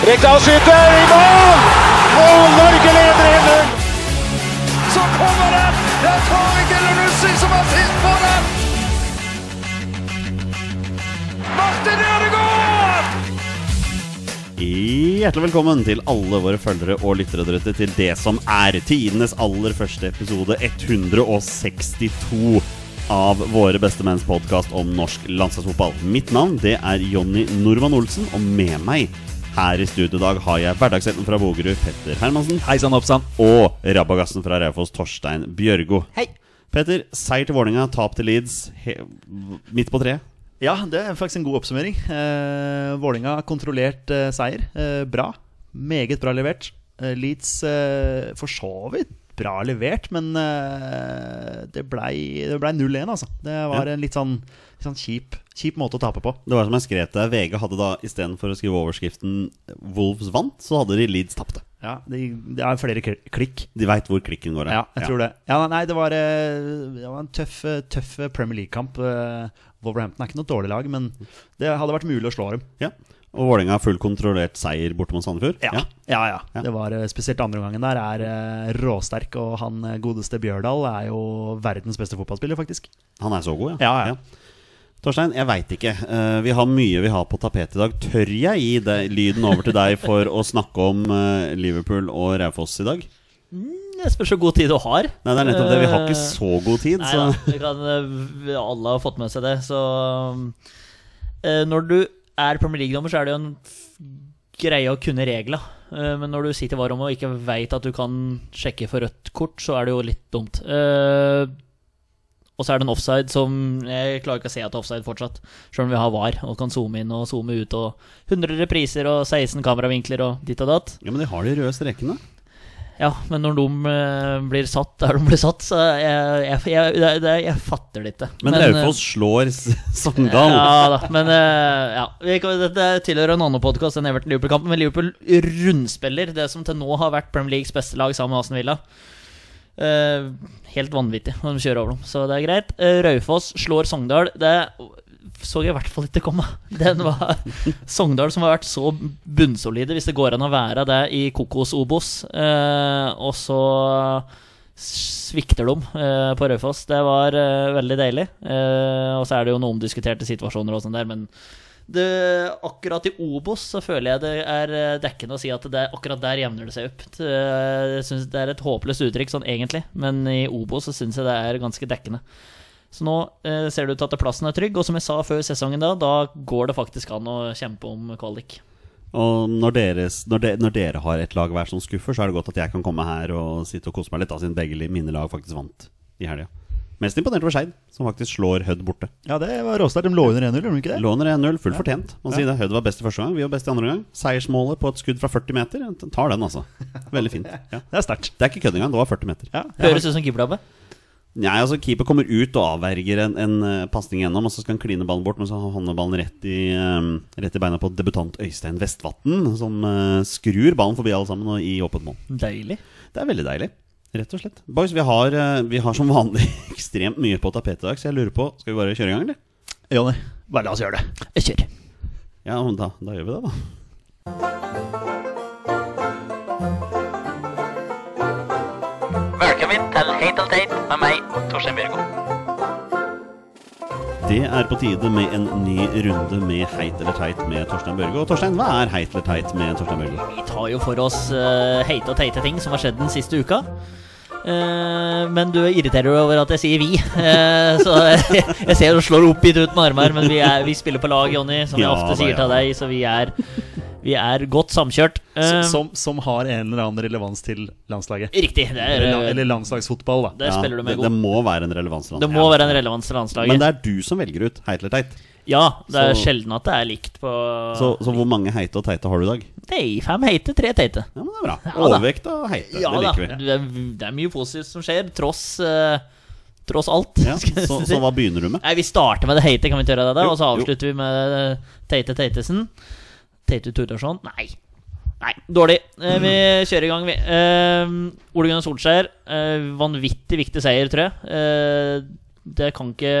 Rekdal skyter i mål! Og Norge leder 1-0! Så kommer den! Det er Tariq Elunussi som har sist på den! Martin Ødegaard! Hjertelig velkommen til alle våre følgere og lyttere der ute til det som er tidenes aller første episode 162 av Våre beste menns podkast om norsk landslagsfotball. Mitt navn det er Jonny Normann Olsen, og med meg her i studio i dag har jeg hverdagshelten fra Bogerud, Petter Hermansen, Heisan Oppsan. og rabagassen fra Raufoss, Torstein Bjørgo. Hei! Petter, seier til Vålerenga, tap til Leeds, he midt på treet. Ja, det er faktisk en god oppsummering. Eh, Vålinga kontrollert eh, seier. Eh, bra. Meget bra levert. Eh, Leeds eh, for så vidt bra levert, men eh, det blei ble 0-1, altså. Det var Ja. en litt sånn, sånn kjip, kjip måte å tape på. Det var som jeg skrev til deg. VG hadde da istedenfor å skrive overskriften 'Wolves vant', så hadde de Leeds tapte. Ja, det, de er flere klikk. De veit hvor klikken går. Ja, jeg tror det. Ja, nei, det var, eh, det var en tøff, tøff Premier League-kamp. Eh, Wolverhampton er ikke noe dårlig lag, men det hadde vært mulig å slå dem. Ja. Og Vålerenga full kontrollert seier borte mot Sandefjord. Ja, ja. ja. Ja. Det var eh, Spesielt andre omgangen der er råsterk, og han godeste Bjørdal er jo verdens beste fotballspiller, faktisk. Han er så god, Ja, ja. Torstein, jeg veit ikke. Uh, vi har mye vi har på tapetet i dag. Tør jeg gi deg lyden over til deg for å snakke om uh, Liverpool og Raufoss i dag? Det spørs hvor god tid du har. Nei, det er nettopp det. Vi har ikke Eh, så god tid, Nei så Ja, kan, alle har fått med seg det, så uh, Når du er Premier League-dommer, så er det jo en greie å kunne regler. Eh, men når du sitter i varerommet og ikke veit at du kan sjekke for rødt kort, så er det jo litt dumt. Eh, og så er det en offside som Jeg klarer ikke å se at det er offside fortsatt, sjøl om vi har VAR og kan zoome inn og zoome ut og 100 repriser og 16 kameravinkler og ditt og datt. Ja, Men de har de røde strekene. Ja, men når de eh, blir satt der de blir satt, så jeg, jeg, jeg, jeg fatter det ikke. Men, eh, Raufoss slår S- Sogndal. Ja da, men eh, ja. Dette tilhører en annen podkast enn Everton-Liverpool-kampen, men Liverpool rundspiller det som til nå har vært Premier Leagues beste lag sammen med Aston Villa. Eh, helt vanvittig når de kjører over dem, så det er greit. Uh, Raufoss slår Sogndal. Det så jeg i hvert fall ikke komme. Den var Sogndal som har vært så bunnsolide, hvis det går an å være det i Kokos-Obos, eh, og så svikter de på Raufoss. Det var veldig deilig. Og så er det jo noen omdiskuterte situasjoner og sånn der, men det, akkurat i Obos så føler jeg det er eh, dekkende å si at det, akkurat der jevner det seg opp. Jeg synes Det er et håpløst uttrykk sånn egentlig, men i Obos så syns jeg det er ganske dekkende. Så nå eh, ser det ut til at plassen er trygg, og som jeg sa før sesongen da, da går det faktisk an å kjempe om kvalik. Og når, deres, når, de, når dere har et lag hver som skuffer, så er det godt at jeg kan komme her og sitte og kose meg litt, da, siden begge mine lag faktisk vant i helga. Mest imponert over Skeid, som faktisk slår Hødd borte. Ja, det var råsterkt. De lå under 1-0, gjorde de ikke det? Lå under 1-0, fullt fortjent. Man sier det. Hødd var best i første gang, vi var best i andre gang. Seiersmålet på et skudd fra 40 meter. Tar den, altså. Veldig fint. Ja. Det er sterkt. Det er ikke kødd engang, det var 40 meter. Ja, Høres ut som keepertabbe. Nei, altså Keeper kommer ut og avverger en, en uh, pasning gjennom, og så skal han kline ballen bort, men så havner ballen rett i, um, rett i beina på debutant Øystein Vestvatn, som uh, skrur ballen forbi alle sammen og i åpent mål. Deilig. Det er veldig deilig. Rett og slett. Boys, vi har, eh, vi har som vanlig ekstremt mye på tapetet i dag, så jeg lurer på Skal vi bare kjøre i gang, eller? Jonny, bare la oss gjøre det. Jeg Kjør. Ja, men da, da gjør vi det, da. Velkommen til Hate og Teit med meg, Torstein Bjørgo. Det er på tide med en ny runde med Heit eller teit med Torstein Børge. Og Torstein, hva er heit eller teit med Torstein Børge? Vi tar jo for oss uh, heite og teite ting som har skjedd den siste uka. Uh, men du irriterer deg over at jeg sier 'vi'. Uh, så jeg, jeg ser du slår opp i ut med armer, men vi, er, vi spiller på lag, Jonny, som jeg Ja ofte da, sier ja. til deg. Så vi er, vi er godt samkjørt. Eh, Som, som har en eller annen relevans til landslaget. riktig. Det, er, Eller, eh, eller landslagsfotball, da. der spiller du med det, det må være en relevans til Det må være en relevans til landslaget. Men det er du som velger ut heit eller teit. Ja, det er Så- sjelden at det er likt på Så, så hvor mange heite og teite har du i dag? Er fem heite, tre teite. Ja, men det er bra. Ja. Overvekt og heite. Ja det da. liker vi. Det er, det er mye positivt som skjer, tross uh, Tross alt. Ja, så, så hva begynner du med? Nei, Vi starter med det heite, kan vi ikke gjøre det? da? Jo, Og så jo. avslutter vi med Teite Teitesen. Teite Tordarsson? Nei. Nei, dårlig. Eh, vi kjører i gang, vi. Eh, Ole Gunnar Solskjær. Eh, vanvittig viktig seier, tror jeg. Eh, det kan ikke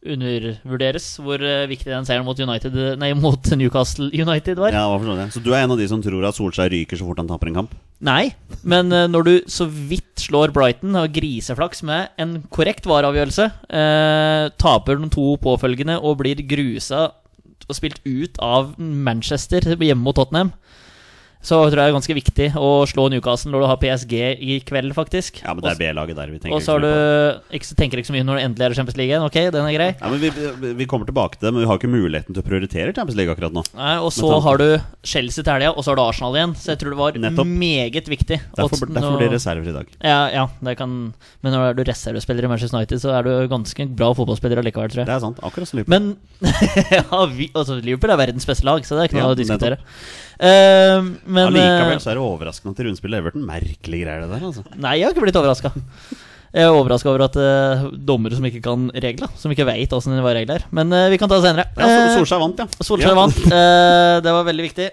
undervurderes hvor eh, viktig den seieren mot, United, nei, mot Newcastle United var. Ja, jeg. Så du er en av de som tror at Solskjær ryker så fort han taper en kamp? Nei, men eh, når du så vidt slår Brighton og griseflaks med en korrekt vareavgjørelse, eh, taper de to påfølgende og blir grusa og spilt ut av Manchester hjemme mot Tottenham, så tror jeg det er ganske viktig å slå Newcastle når du har PSG i kveld, faktisk. Ja, men det er B-laget der vi tenker. Og så har du ikke, tenker ikke så mye når det endelig er Champions League igjen. Ok, den er grei. ja, men vi, vi, kommer tilbake til det, men vi har ikke muligheten til å prioritere Champions League akkurat nå. Nei, og så har du Chelsea til helga, og så har du Arsenal igjen. Så jeg tror det var Nettopp. meget viktig. Derfor, Og derfor blir det reserver i dag. Ja, ja, det kan Men når du er reservespiller i Manchester United, så er du ganske bra fotballspiller allikevel, tror jeg. Det er sant. Akkurat som Liverpool. Men ja, vi, altså, Liverpool er verdens beste lag, så det er ikke noe Ja, å diskutere. Eh, men Allikevel eh, så er det overraskende at rundspillet Everton Merkelige greier, det der. altså Nei, jeg har ikke blitt overraska. Jeg er overraska over at uh, dommere som ikke kan regler, som ikke veit åssen det var regler. Men uh, vi kan ta det senere. Ja, Solskjær vant, ja. Solskjær ja. vant. uh, det var veldig viktig.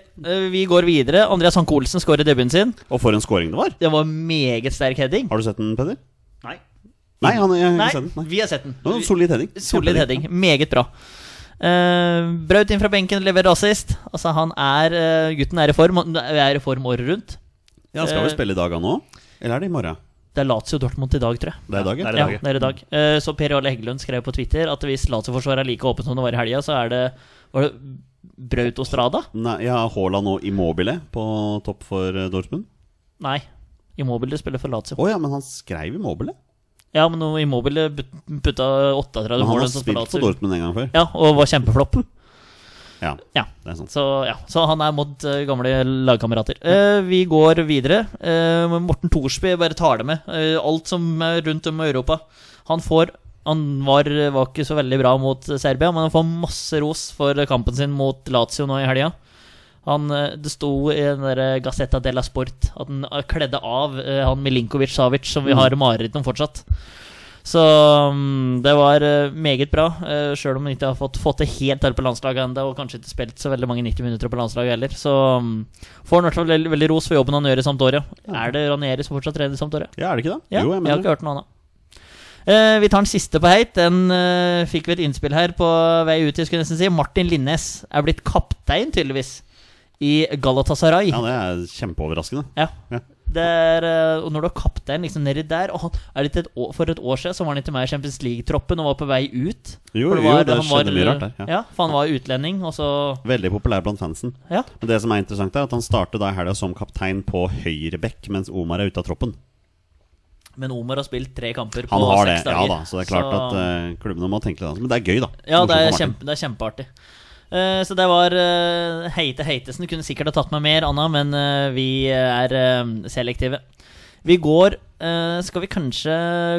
Vi går videre. Andreas Hanke Olsen skårer debuten sin. Og for en scoring det var. Det var meget sterk heading. Har du sett den, Peder? Nei. Nei, han, jeg jeg, Nei, den. Nei. vi har sett den. Solid heading. Solid heading. Meget bra. Uh, Braut inn fra benken, leverer assist. Altså, han er eh, Gutten er i form. Han er i form året rundt. Ja, Skal vi Eh, spille i dag han òg? Eller er det i morgen? Det er Lazio Dortmund i dag, tror jeg. Det er i dag, det ja. er i dag, ja. det er i dag. Eh, så Per Jarle Heggelund skrev på Twitter at hvis Lazio-forsvaret er like åpent som det var i helga, så er det Var det Braut og Strada? Nei, ja, Haaland og Immobile på topp for eh, Dortmund. Nei. Immobile spiller for Lazio. Å ja, men han skrev Immobile? Ja, men Immobile putta 38 mål. han har spilt for Dortmund en gang før. Ja, og var kjempeflopp. Ja, Ja. det er sant. Så, ja, så han er mot uh, gamle lagkamerater. Uh, vi går videre. Uh, Morten Thorsby bare tar det med. Alt som er rundt om i Europa. Han får Han var, var ikke så veldig bra mot Serbia, men han får masse ros for kampen sin mot Lazio nå i helga. Han, eh, det sto i den der Gazzetta della Sport at han eh, kledde av eh, han Milinkovic Savic, som vi har mareritt om fortsatt. Så mm, det var eh, meget bra, sjøl om han ikke har fått, fått det helt her på landslaget ennå, og kanskje ikke spilt så veldig mange 90 minutter på landslaget heller. Så mm, får han i hvert fall veldig, veldig ros for jobben han gjør i Sampdoria. Er det Ranieri som fortsatt trener i Sampdoria? Ja, er det ikke det? Ja, jo, jeg jeg har ikke hørt noe annet. Eh, vi tar den siste på heit. Den eh, fikk vi et innspill her på vei ut. Jeg skulle nesten si Martin Linnes er blitt kaptein, tydeligvis, i Galatasaray. Ja, det er kjempeoverraskende. Ja. Ja. Det er, eh, og når du har kaptein liksom nedi der og han, er det et år, For et år siden så var han ikke med i Champions League-troppen og var på vei ut. Jo, For jo, det skjedde skjedde mye rart der. Ja. Ja. for han var utlending, og så Veldig populær blant fansen. Ja. Men det som er interessant, er at han starter da i helga som kaptein på høyre bekk, mens Omar er ute av troppen. Men Omar har spilt tre kamper på Han har det, seks ja dager. da. Så det er klart Så- at uh, klubbene må tenke litt annet. Men det er gøy, da. Ja, det er, kjempe, det er kjempeartig. Eh, så det var uh, Heite Heitesen. Kunne sikkert ha tatt med mer, Anna, men eh, vi er eh, selektive. Vi går eh, Skal vi kanskje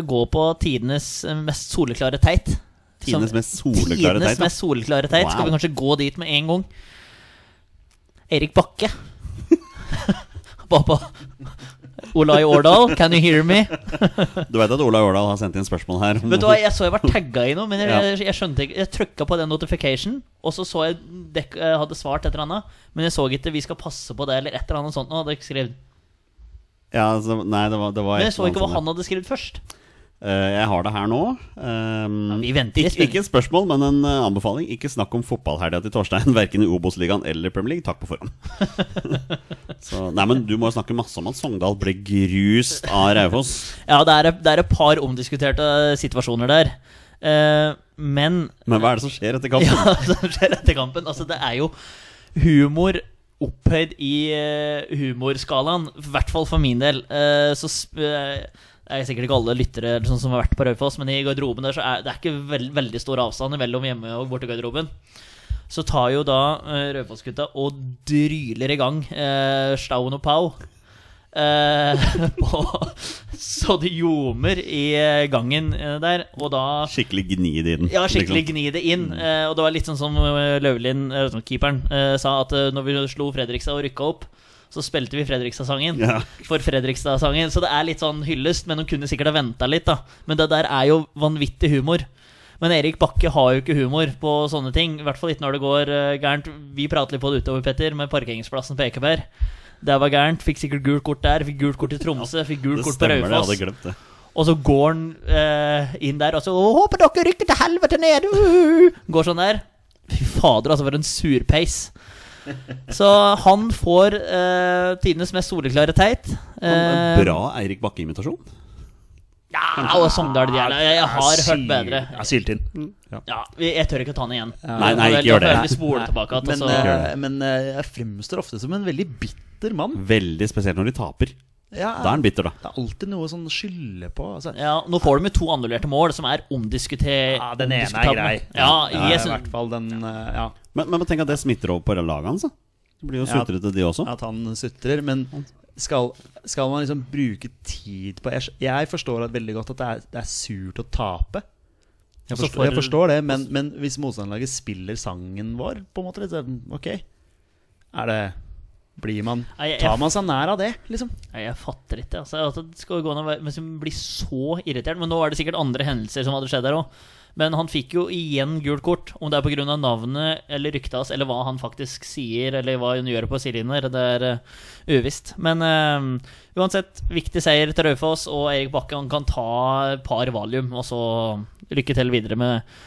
gå på tidenes eh, mest soleklare teit? Tidenes mest soleklare teit. mest soleklare teit. Skal vi kanskje gå dit med en gang? Erik Bakke. Pappa. Olai Årdal, can you hear me? Du vet at Olai Årdal har sendt inn spørsmål her? Vet du hva, Jeg så jeg var tagga i noe, men jeg, jeg, jeg skjønte ikke Jeg trykka på den notification, og så så jeg dek, hadde svart et eller annet, men jeg så ikke 'vi skal passe på det' eller et eller annet sånt. Og hadde jeg skrevet Ja, altså, nei, det var, det var Men jeg så ikke hva han hadde skrevet først. Eh, jeg har det her nå. Um, Ja, ikke, ikke et spørsmål, men en eh, anbefaling. Ikke snakk om fotballhelga til Torstein, verken i Obos-ligaen eller Premier League. Takk på forhånd. Så, nei, men Du må jo snakke masse om at Sogndal ble grust av Raufoss. Ja, det er, det er et par omdiskuterte situasjoner der. Uh, men Men hva er det som skjer etter kampen? Ja, det som skjer etter kampen. Altså, det er jo humor opphøyd i humorskalaen. I hvert fall for min del. Eh, så eh, det er sikkert ikke alle lyttere sånn som har vært på Raufoss, men i garderoben der så er det er ikke veld, veldig stor avstand mellom hjemme- og bortegarderoben. Så tar jo da uh, Raufoss-gutta og dryler i gang uh, Staun og Pau. Uh, på, så det ljomer i eh, gangen eh, der. Og da Skikkelig gni det inn. ja, skikkelig liksom. gni det inn. Uh, og det var litt sånn som eh, Løvlin, eh, keeperen, eh, sa at eh, når vi slo Fredrikstad og rykka opp, så spilte vi Fredrikstad-sangen. Ja. For Fredrikstad-sangen. Så det er litt sånn hyllest, men hun kunne sikkert ha venta litt, da. Men det der er jo vanvittig humor. Men Erik Bakke har jo ikke humor på sånne ting. I hvert fall ikke når det går uh, gærent. Vi prater litt på det utover, Petter, med parkeringsplassen på Ekeberg. Det var gærent. Fikk sikkert gult kort der. Fikk gult kort i Tromsø. Fikk gult kort på Raufoss. Og så går han eh, inn der og så 'Håper dere rykker til helvete ned!' Uh! Går sånn der. Fy fader, altså, for en surpeis. Så han får eh, tidenes mest soleklare teit. Eh, Bra Eirik Bakke-imitasjon. Ja, og Sogndal de er der. Jeg har hørt bedre. Ja, Syltynn. Ja, jeg tør ikke å ta den igjen. Nei, nei, ikke gjør det. vi tilbake at, Men, eh, men eh, jeg fremstår ofte som en veldig bitter mann. Veldig spesielt når de taper. Ja, Da er han bitter, da. Det er alltid noe sånn skylde på. Altså. ja, Nå får du med to annullerte mål, som er omdiskutert. Ja, den ene er grei. Ja, Ja, jeg I hvert fall den eh, Ja, Men, men tenk at det smitter over på lagene da. Det blir jo Ja. sutrete, de også. at han sutrer. Men skal, skal man liksom bruke tid på Jeg, jeg forstår at veldig godt at det er, det er surt å tape. Jeg forstår, jeg forstår det, men, men hvis motstanderlaget spiller sangen vår, på en måte sånn, Ok. Er det Blir man Tar man seg nær av det, liksom? Nei, jeg fatter ikke. Altså, at det skal gå an å være blir så irritert. Men nå er det sikkert andre hendelser som hadde skjedd der òg. Men han fikk jo igjen gult kort. Om det er pga. navnet eller ryktet hans, eller hva han faktisk sier, eller hva han gjør på sidelinjer, det er uh, uvisst. Men uh, uansett, viktig seier til Raufoss, og Erik Bakke han kan ta par valium, og så lykke til videre med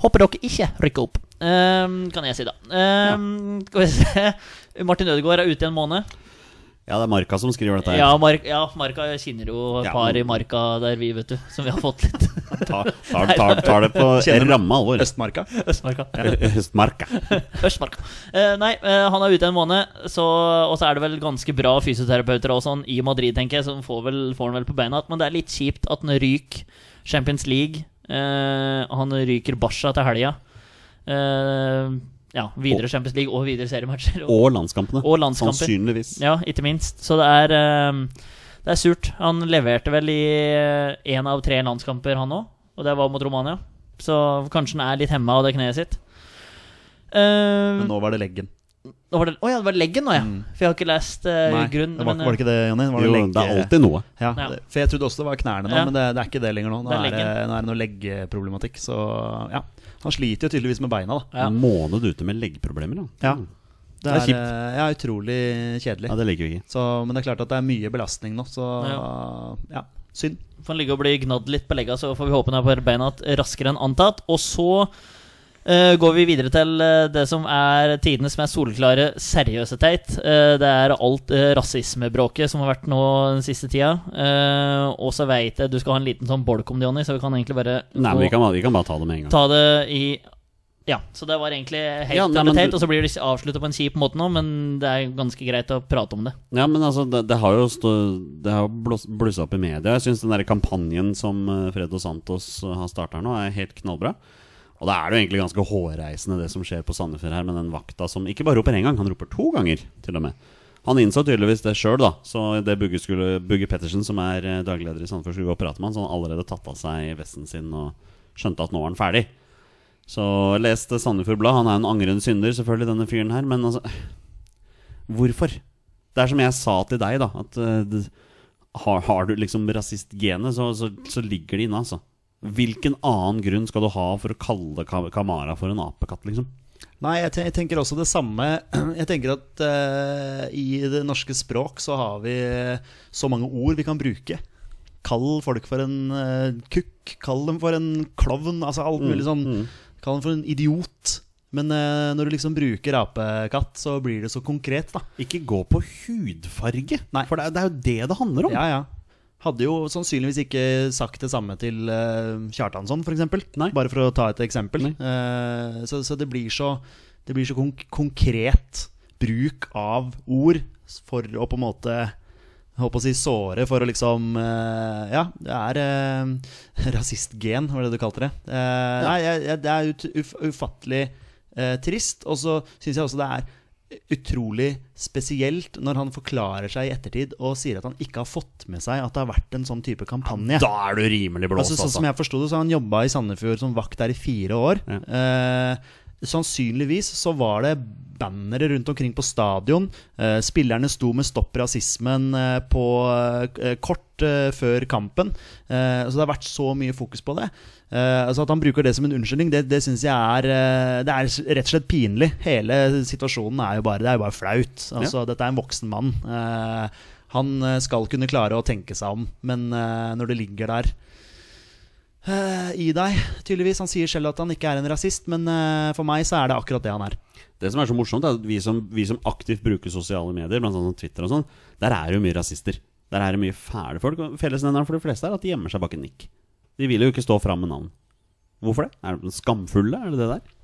Håper dere ikke rykker opp, eh, kan jeg si da. Ja. Skal vi se Martin Ødegaard er ute i en måned. Ja, det er Marka som skriver dette her. Ja, Mark, ja, Marka kjenner jo et Ja, par i Marka der vi, vet du. Som vi har fått litt. Tar, tar, tar, tar det på ramme alvor. Østmarka? Østmarka. Ja. Østmarka. Eh, nei, uh, han er ute en måned, så, og så er det vel ganske bra fysioterapeuter og sånn i Madrid, tenker jeg, så får, vel, får han vel på beina. Men det er litt kjipt at han ryker Champions League. Uh, han ryker Barca til helga. Eh, ja, videre Champions League og videre seriematcher. Og, Og landskampene. Og landskamper. Sannsynligvis. ja, ikke minst. Så det er eh, Det er surt. Han leverte vel i én av tre landskamper, han òg. Og det var mot Romania. Så kanskje han er litt hemma av det kneet sitt. Eh, Men nå var det leggen. Å oh, det, ja, det var leggen nå, ja. For jeg har ikke lest uh, Nei, grunn. det var, men, var det ikke det, Jonny? Var det Jo, legge- det er alltid noe. Ja, Ja. det- For jeg trodde også det var knærne nå, Ja. men det, det er ikke det lenger nå. Nå Det er er nå er det noe leggeproblematikk. Så ja. Han sliter jo tydeligvis med beina, da. Ja. En måned ute med leggproblemer. Da. Ja. Det er er, kjipt. eh, ja, utrolig kjedelig. ja, det liker vi ikke. Så, men det er klart at det er mye belastning nå, så ja, synd. Får han ligge og bli gnadd litt på legga, så får vi håpe han er på beina raskere enn antatt. Og så eh, går vi videre til uh, det som er tidenes mest soleklare seriøse teit. Uh, det er alt uh, rasismebråket som har vært nå den siste tida. Og så veit jeg du skal ha en liten sånn bolk om det, Jonny, så vi kan egentlig bare Nei, vi kan, vi kan bare ta det med en gang. ta det i ja, så det var egentlig helt Ja, nei, teit, du- og så blir det avslutta på en kjip måte nå, men det er ganske greit å prate om det. Ja, men altså, det, det har jo stå, Det har blussa opp i media. Jeg syns den der kampanjen som Fredo Santos har starta nå, er helt knallbra. Og da er det jo egentlig ganske hårreisende det som skjer på Sandefjord her, med den vakta som ikke bare roper én gang, han roper to ganger, til og med. Han innså tydeligvis det sjøl, da. Så det Bugge, skulle, Bugge Pettersen, som er dagleder i Sandefjord, skulle gå og prate med han, så han allerede tatt av seg vesten sin og skjønte at nå var han ferdig. Så leste Sandefjord Blad. Han er en angrende synder, selvfølgelig, denne fyren her, men altså Hvorfor? Det er som jeg sa til deg, da. At uh, har, har du liksom rasistgenet, så, så, så ligger det inne, altså. Hvilken annen grunn skal du ha for å kalle Kamara for en apekatt, liksom? Nei, jeg, te jeg tenker også det samme. Jeg tenker at uh, i det norske språk så har vi så mange ord vi kan bruke. Kall folk for en uh, kukk, kall dem for en klovn. Altså alt mulig sånn. Kall dem for en idiot. Men uh, når du liksom bruker apekatt, så blir det så konkret, da. Ikke gå på hudfarge, Nei. for det er, det er jo det det handler om. Ja, ja. Hadde jo sannsynligvis ikke sagt det samme til uh, Kjartansson, f.eks. Nei. Bare for å ta et eksempel. Uh, så, så det blir så, det blir så konk konkret bruk av ord for å på en måte håper å si såre for å liksom uh, Ja, det er uh, rasistgen, var det du kalte det. Eh, Nei, jeg, jeg, det er ut, uf, ufattelig eh, trist. Og så syns jeg også det er utrolig spesielt når han forklarer seg i ettertid og sier at han ikke har fått med seg at det har vært en sånn type kampanje. Da er du rimelig blåst, Altså, sånn som jeg forsto det, så har han jobba i Sandefjord som vakt der i fire år. Ja. Eh, sannsynligvis så var det bannere rundt omkring på stadion. Eh, spillerne sto med 'stopp rasismen' eh, på eh, kort eh, før kampen. Eh, så det har vært så mye fokus på det. Eh, altså At han bruker det som en unnskyldning, det, det syns jeg er eh, Det er rett og slett pinlig. Hele situasjonen er jo bare Det er jo bare flaut. Altså Dette er en voksen mann. Eh, han skal kunne klare å tenke seg om, men når det ligger der i deg, tydeligvis. Han sier selv at han ikke er en rasist, men for meg så er det akkurat det han er. Det som er så morsomt, er at vi som, vi som aktivt bruker sosiale medier, blant annet Twitter og sånn, der er det jo mye rasister. Der er det mye fæle folk. Fellesnevneren for de fleste er at de gjemmer seg bak en nikk. De vil jo ikke stå fram med navn. Hvorfor det? Er de skamfulle? Er det det der?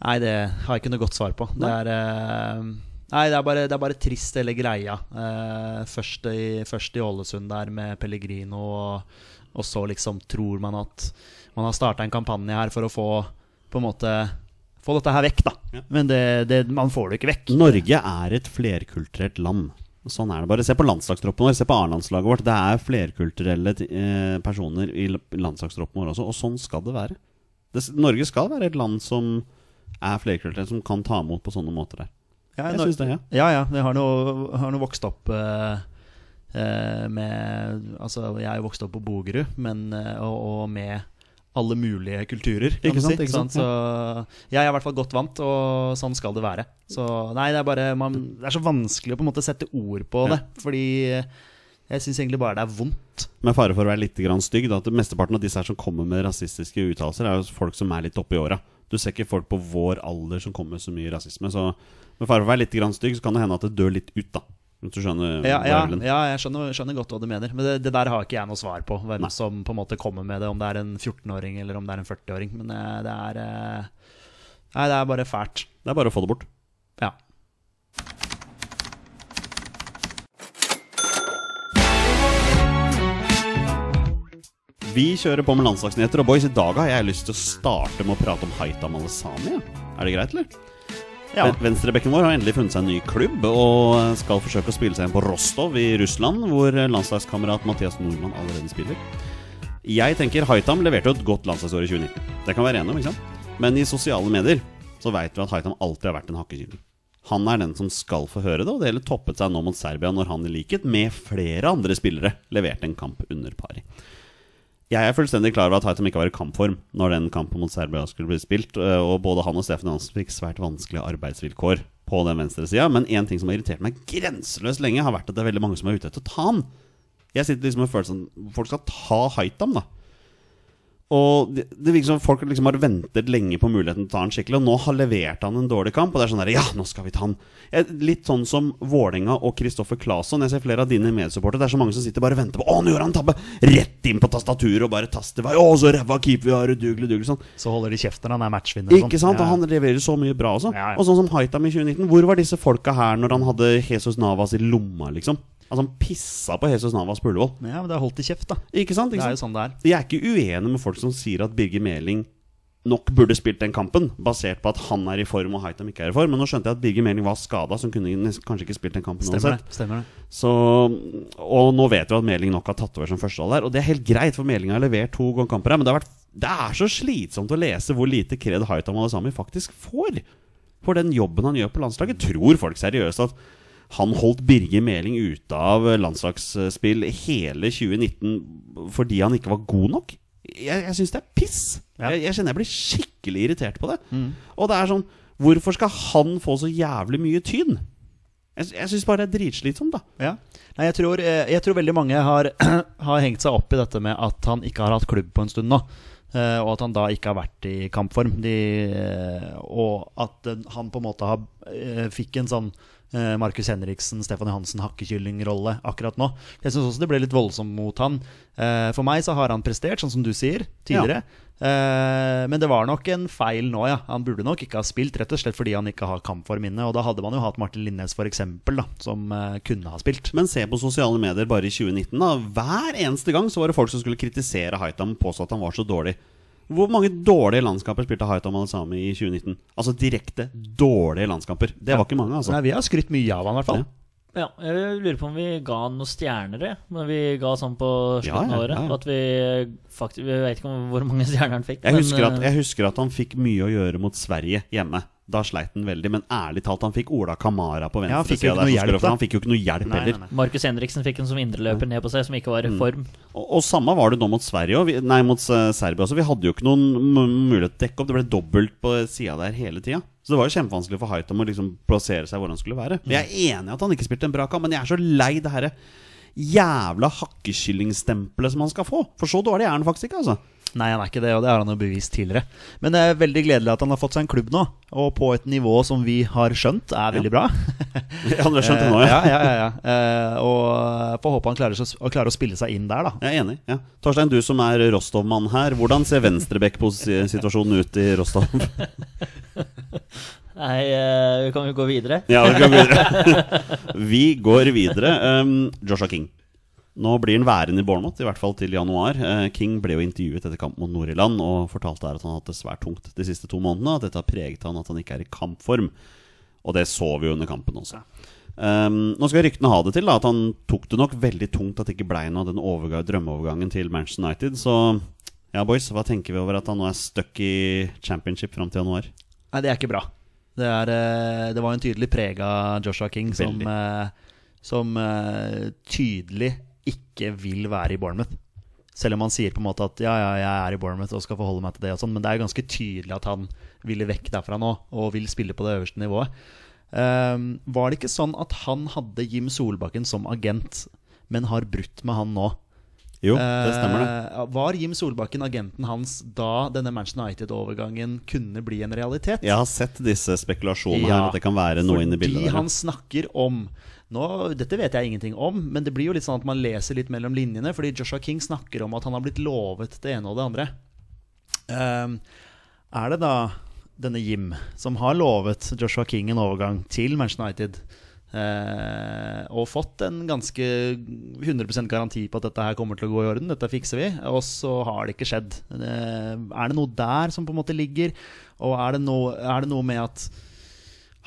Nei, det har jeg ikke noe godt svar på. Det er, eh, nei, det er, bare, det er bare trist, hele greia. Eh, først, i, først i Ålesund der med Pellegrino, og, og så liksom tror man at man har starta en kampanje her for å få på en måte Få dette her vekk, da. Ja. Men det, det, man får det ikke vekk. Norge er et flerkulturelt land. Sånn er det bare. Se på landslagstroppen vår, se på A-landslaget vårt. Det er flerkulturelle eh, personer i landslagstroppen vår også, og sånn skal det være. Det, Norge skal være et land som er flerkulturelt, som kan ta imot på sånne måter der. Ja, Jeg synes det, ja. Ja, ja. Jeg har nå, nå vokst opp eh, eh, med Altså, jeg er jo vokst opp på Bogerud, men eh, og, og med alle mulige kulturer. Kan Ikke sant, si. ikke sant, Så jeg er i hvert fall godt vant, og sånn skal det være. Så nei, det er bare man, Det er så vanskelig å på en måte sette ord på Ja. det, fordi jeg syns egentlig bare det er vondt. Med fare for å være litt grann stygg, da, at Mesteparten av disse her som kommer med rasistiske uttalelser, er jo folk som er litt oppi åra. Du ser ikke folk på vår alder som kommer med så mye rasisme. Så med fare for å være litt grann stygg, så kan det hende at det dør litt ut, da. Hvis du skjønner Ja, ja, ja jeg skjønner, skjønner godt hva du mener. Men det, det der har ikke jeg noe svar på. Hvem Nei. som på en måte kommer med det, om det er en 14-åring eller om det er en 40-åring. Men eh, det er eh, Nei, det er bare fælt. Det er bare å få det bort. Ja. Vi kjører på med landslagsnyheter, og boys, i dag har jeg lyst til å starte med å prate om Haitam Alesami. Er det greit, eller? Ja. Venstrebekken vår har endelig funnet seg en ny klubb og skal forsøke å spille seg inn på Rostov i Russland, hvor landslagskamerat Mathias Nordmann allerede spiller. Jeg tenker Haitam leverte jo et godt landslagsår i 2019. Det kan være enige om, ikke sant? Men i sosiale medier så veit vi at Haitam alltid har vært en hakkekylling. Han er den som skal få høre det, og det hele toppet seg nå mot Serbia når han i likhet med flere andre spillere leverte en kamp under pari. Jeg er fullstendig klar over at Haitam ikke var i kampform når den kampen mot Serbia skulle bli spilt, øh, og både han og Stefan Johansen fikk svært vanskelige arbeidsvilkår på den venstre sida. Men én ting som har irritert meg grenseløst lenge, har vært at det er veldig mange som er ute etter å ta han. Jeg sitter liksom med følelsen folk skal ta Haitam, da. Og det, det virker som folk liksom har ventet lenge på muligheten til å ta han skikkelig, og nå har levert han en dårlig kamp. Og det er sånn der, ja, nå skal vi ta han. Litt sånn som Vålerenga og Kristoffer Claesson. Jeg ser flere av dine medsupportere. Det er så mange som sitter bare og venter på Å, nå gjør han tabbe! Rett inn på tastaturet og bare taster vei. Å, så ræva keeper vi har, udugelig, dugelig, Sånn. Så holder de kjeft når han er matchvinner. Ikke sant? Ja. Og han leverer så mye bra også. Ja, ja. Og sånn som Haitam i 2019. Hvor var disse folka her når han hadde Jesus Navas i lomma, liksom? Altså, han pissa på Jesus Navas på Ullevål. Ja, men det er holdt i kjeft, da. Ikke sant? Det er jo sånn det er. Jeg er ikke uenig med folk som sier at Birger Meling nok burde spilt den kampen, basert på at han er i form og Haitam ikke er i form. Men nå skjønte jeg at Birger Meling var skada, så han kunne kanskje ikke spilt den kampen Stemmer uansett. det. Stemmer det. Så, og nå vet vi at Meling nok har tatt over som førstevalg der. Og det er helt greit, for Meling har levert to kamper her. Men det, har vært, det er så slitsomt å lese hvor lite kred Haitam Alesami faktisk får for den jobben han gjør på landslaget. Tror folk seriøst at han holdt Birger Meling ute av landslagsspill hele 2019 fordi han ikke var god nok? Jeg, jeg syns det er piss. Ja. Jeg, jeg kjenner jeg blir skikkelig irritert på det. Og det er sånn Hvorfor skal han få så jævlig mye tyn? Jeg, jeg syns bare det er dritslitsomt, da. Ja. Nei, jeg, tror, eh, jeg tror veldig mange har, har hengt seg opp i dette med at han ikke har hatt klubb på en stund nå. Eh, Og at han da ikke har vært i kampform. De, eh, og at han på en måte har, eh, fikk en sånn Markus Henriksen, Stefan Johansen, hakkekyllingrolle akkurat nå. Jeg syns også det ble litt voldsomt mot han. For meg så har han prestert, sånn som du sier, tidligere. Eh, Men det var nok en feil nå, ja. Han burde nok ikke ha spilt, rett og slett fordi han ikke har kampform inne. Og da hadde man jo hatt Martin Linnes, for eksempel, da, som eh, kunne ha spilt. Men se på sosiale medier bare i 2019. da Hver eneste gang så var det folk som skulle kritisere Haitam og påstå at han var så dårlig. Hvor mange dårlige landskamper spilte Haitam Al-Sami i 2019? Altså direkte dårlige landskamper. Det var ikke mange, altså. Nei, vi har skrytt mye av han, i hvert fall. Ja. Ja, jeg lurer på om vi ga noen stjerner, det. Men vi ga sånn på slutten Ja, ja, av året. ja, ja. At vi faktisk Vi vet ikke hvor mange stjerner han fikk. Jeg men, husker, at, eh, jeg husker at han fikk mye å gjøre mot Sverige hjemme. Da sleit han veldig, men ærlig talt, han fikk Ola Kamara på Ja, han venstre hjelp, da. Han fikk jo ikke noe hjelp Nei, nei, heller. nei. Markus Henriksen fikk en som indreløper ned på seg, som ikke var Mm. i form. Og, og samme var det nå mot Sverige og vi, Nei, mot eh, Serbia også. Vi hadde jo ikke noen mulighet til å dekke opp. Det ble dobbelt på sida der hele tida. Så det var jo kjempevanskelig for Haitam å liksom plassere seg hvor han skulle være. Jeg er enig i at han ikke spilte en bra kamp, men jeg er så lei det herre jævla hakkekyllingstempelet som han skal få. For så dårlig er han faktisk ikke, altså. Nei, han er ikke det, og det har han jo bevist tidligere. Men det er veldig gledelig at han har fått seg en klubb nå, og på et nivå som vi har skjønt er veldig bra. Ja, du har skjønt det nå, ja. ja. ja, ja, ja. Eh, og får håpe han klarer, å klarer, å spille seg inn der, da. Jeg er enig. ja Torstein, du som er Rostov-mann her. Hvordan ser venstreback-situasjonen ut i Rostov? Nei, eh, vi kan jo gå videre. Ja, vi går videre. vi går videre. Um, Joshua King. Nå blir han værende i Bournemouth, i hvert fall til januar. Eh, King ble jo intervjuet etter kamp mot Nord-Irland og fortalte der at han har hatt det svært tungt de siste to månedene. At dette har preget han at han ikke er i kampform. Og det så vi jo under kampen også. Um, nå skal ryktene ha det til da, at han tok det nok veldig tungt at det ikke ble noe av den overga- drømmeovergangen til Manchester United. Så ja, boys, hva tenker vi over at han nå er stuck i championship fram til januar? Nei, det er ikke bra. Det, er, eh, det var en tydelig preg av Joshua King som, eh, som tydelig ikke vil være i Bournemouth. Selv om han sier på en måte at ja, ja, jeg er i Bournemouth og skal forholde meg til det, og sånn, men det er ganske tydelig at han ville vekk derfra nå og vil spille på det øverste nivået. Um, var det ikke sånn at han hadde Jim Solbakken som agent, men har brutt med han nå? Jo, det stemmer det. Eh, var Jim Solbakken agenten hans da denne Manchester United-overgangen kunne bli en realitet? Jeg har sett disse spekulasjonene Ja, her, at det kan være noe inne i bildet Fordi han snakker om nå, Dette vet jeg ingenting om, men det blir jo litt sånn at man leser litt mellom linjene. Fordi Joshua King snakker om at han har blitt lovet det ene og det andre. Ehm, er det da denne Jim som har lovet Joshua King en overgang til Manchester United? eh, og fått en ganske 100 garanti på at dette her kommer til å gå i orden. Dette fikser vi. Og så har det ikke skjedd. Eh, er det noe der som på en måte ligger? Og er det noe, er det noe med at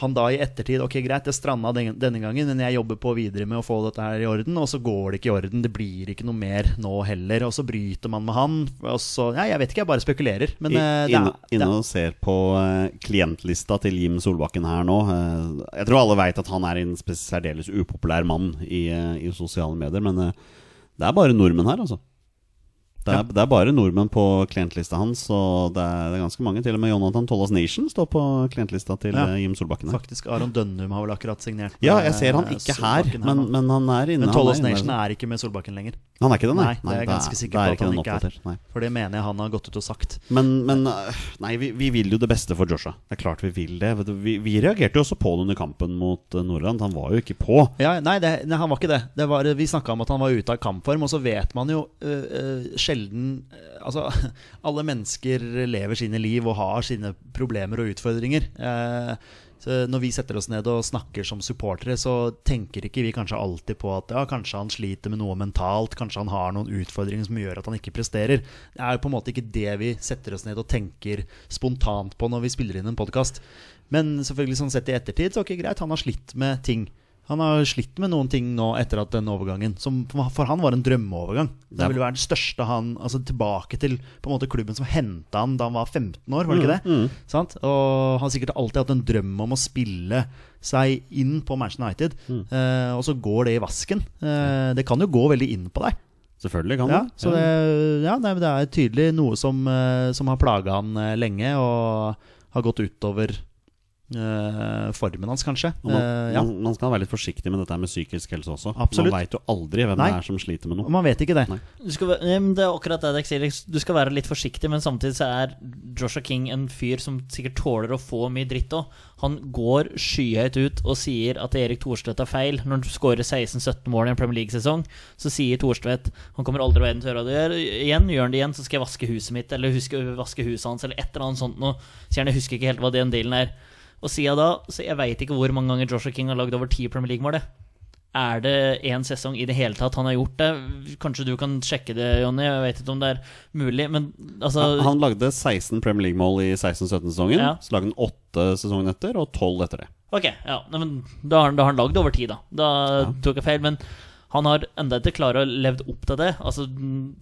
han da i ettertid Ok, greit, det stranda den, denne gangen, men jeg jobber på videre med å få dette her i orden, og så går det ikke i orden. Det blir ikke noe mer nå heller. Og så bryter man med han. Og så Ja, jeg vet ikke, jeg bare spekulerer. Men I, det Inne, er, inne og ser på uh, klientlista til Jim Solbakken her nå. Uh, jeg tror alle veit at han er en særdeles upopulær mann i, uh, i sosiale medier, men eh, det er bare nordmenn her, altså. Det er, det er bare nordmenn på klientlista hans, og det er, det er ganske mange. Til og med Jonathan Tollas Nation står på klientlista til Ja. eh, Jim Solbakken. her faktisk Aron Dønnum har vel akkurat signert Ja, jeg ser han ikke her, her men, men han er inne. Men inne, Nation er ikke med Solbakken lenger. Han er ikke det, nei? Nei, det er jeg ganske sikker på at han ikke er. Nei. For det mener jeg han har gått ut og sagt. Men, men øh, nei, vi, vi vil jo det beste for Joshua. Det er klart vi vil det. Vi, vi reagerte jo også på det under kampen mot uh, Nordland. Han var jo ikke på. Ja, nei, det, han var ikke det. det var, vi snakka om at han var ute av kampform, og så vet man jo uh, øh, sjelden øh, Altså, alle mennesker lever sine liv og har sine problemer og utfordringer. Eh, så når vi setter oss ned og snakker som supportere, så tenker ikke vi kanskje alltid på at ja, kanskje han sliter med noe mentalt, kanskje han har noen utfordringer som gjør at han ikke presterer. Det er på en måte ikke det vi setter oss ned og tenker spontant på når vi spiller inn en podkast. Men selvfølgelig sånn sett i ettertid, så ok, greit, han har slitt med ting. Han har slitt med noen ting nå etter at den overgangen, som for han var en drømmeovergang. Det ville være den største han Altså tilbake til på en måte klubben som henta han da han var 15 år, var det ikke det? Sant? Og han har sikkert alltid hatt en drøm om å spille seg inn på Manchester United, eh, og så går det i vasken. Eh, det kan jo gå veldig inn på deg. Selvfølgelig kan Ja, så det, ja, nei, det er tydelig noe som, eh, som har plaga han eh, lenge, og har gått utover formen hans, kanskje. Man, Eh, ja. man, man skal være litt forsiktig med dette med psykisk helse også. Absolutt. Man veit jo aldri hvem Nei. det er som sliter med noe. man vet ikke det. Du skal, det er akkurat det jeg sier. Du skal være litt forsiktig, men samtidig så er Joshua King en fyr som sikkert tåler å få mye dritt òg. Han går skyhøyt ut og sier at Erik Thorstvedt er feil. Når han skårer 16-17 mål i en Premier League-sesong, så sier Thorstvedt Han kommer aldri verden til å gjøre det gjør- igjen. Gjør han det igjen, så skal jeg vaske huset mitt, eller huske vaske huset hans, eller et eller annet sånt noe. Så gjerne husker ikke helt hva den dealen er. Og siden da, så jeg veit ikke hvor mange ganger Joshua King har lagd over ti Premier League-mål. Er det én sesong i det hele tatt han har gjort det? Kanskje du kan sjekke det, Jonny. Jeg vet ikke om det er mulig, men altså Han, han lagde 16 Premier League-mål i 16-17-sesongen. Ja. Så lagde han 8 sesongen etter, og 12 etter det. Ok, ja, men da har, han- da har han lagd over tid, da. Da tok jeg feil. Men han har enda ikke klart å levd opp til det. Altså,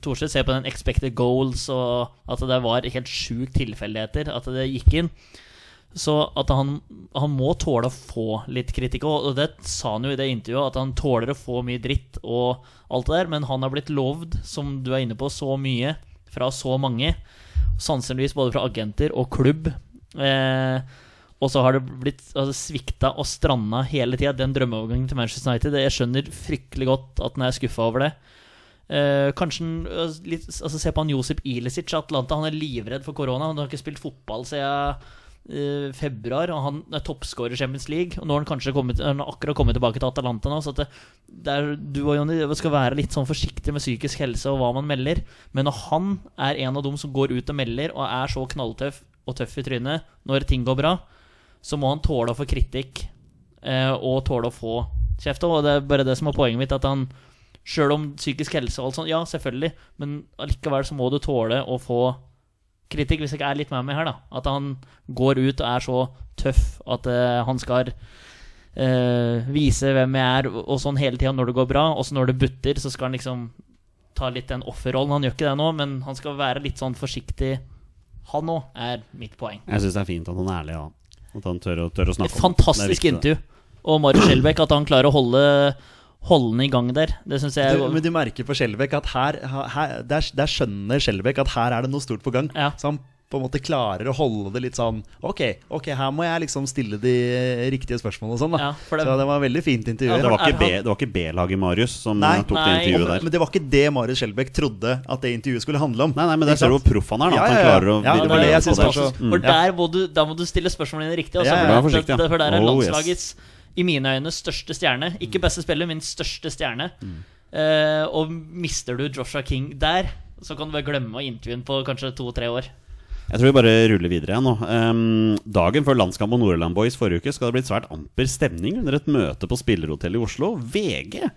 Thorseth ser på den expected goals, og at det var helt sjukt tilfeldigheter at det gikk inn. Så at han, han må tåle å få litt kritikk. Og det sa han jo i det intervjuet, at han tåler å få mye dritt og alt det der. Men han har blitt lovd, som du er inne på, så mye fra så mange. Sannsynligvis både fra agenter og klubb. Eh, og så har det blitt altså, svikta og stranda hele tida. Den drømmeovergangen til Manchester United. Jeg skjønner fryktelig godt at han er skuffa over det. Eh, kanskje eh, litt, altså, Se på han Josip Ilicic, Atlanta. Han er livredd for korona. Han har ikke spilt fotball siden eh, februar. Og han er toppskårer Champions League. Og nå har han kanskje kommet, han akkurat kommet tilbake til Atalanta nå. Så det, det er, du og Jonny skal være litt sånn forsiktig med psykisk helse og hva man melder. Men når han er en av dem som går ut og melder og er så knalltøff og tøff i trynet når ting går bra, så må han tåle å få kritikk uh, og tåle å få kjeft. Og det er bare det som er poenget mitt. At han Sjøl om psykisk helse og alt sånt, ja, selvfølgelig, men allikevel så må du tåle å få kritikk, hvis jeg ikke er litt med meg her, da. At han går ut og er så tøff at uh, han skal uh, vise hvem jeg er, og sånn hele tida når det går bra. Også når det butter, så skal han liksom ta litt den offerrollen. Han gjør ikke det nå, men han skal være litt sånn forsiktig. Han òg, er mitt poeng. Jeg syns det er fint at han er ærlig, ja. At han tør å, tør å snakke om det. Fantastisk Det det. intervju. Og Marius Skjelbæk, at han klarer å holde Holde den i gang der. Det syns jeg Du, men du merker på Skjelbæk at her, her der, der skjønner Skjelbæk at her er det noe stort på gang. Ja. Så han på en måte klarer å holde det litt sånn Ok, ok, her må jeg liksom stille de riktige spørsmålene og sånn. da Ja, for det- Så det var veldig fint intervju. Ja, Det var ikke B- han- det var ikke B-laget Marius som Nei, tok nei, det intervjuet der. Men det var ikke det Marius Skjelbæk trodde at det intervjuet skulle handle om. Nei, nei, men der ser du hvor proff han er. da Ja, At han ja, klarer å Ja, det var det jeg synes det. så- Mm. For der må du, da må du stille spørsmålene dine riktig. Også, Ja, ja, ja. For, det- for der er Oh, yes. I mine øyne, største stjerne. Ikke beste spiller, min største stjerne. Mm. Uh, og mister du Joshua King der, så kan du bare glemme å intervjue ham på kanskje to-tre år. Jeg tror vi bare ruller videre igjen nå. Um, dagen før landskamp mot Nordland Boys forrige uke skal det bli svært amper stemning under et møte på spillerhotellet i Oslo. VG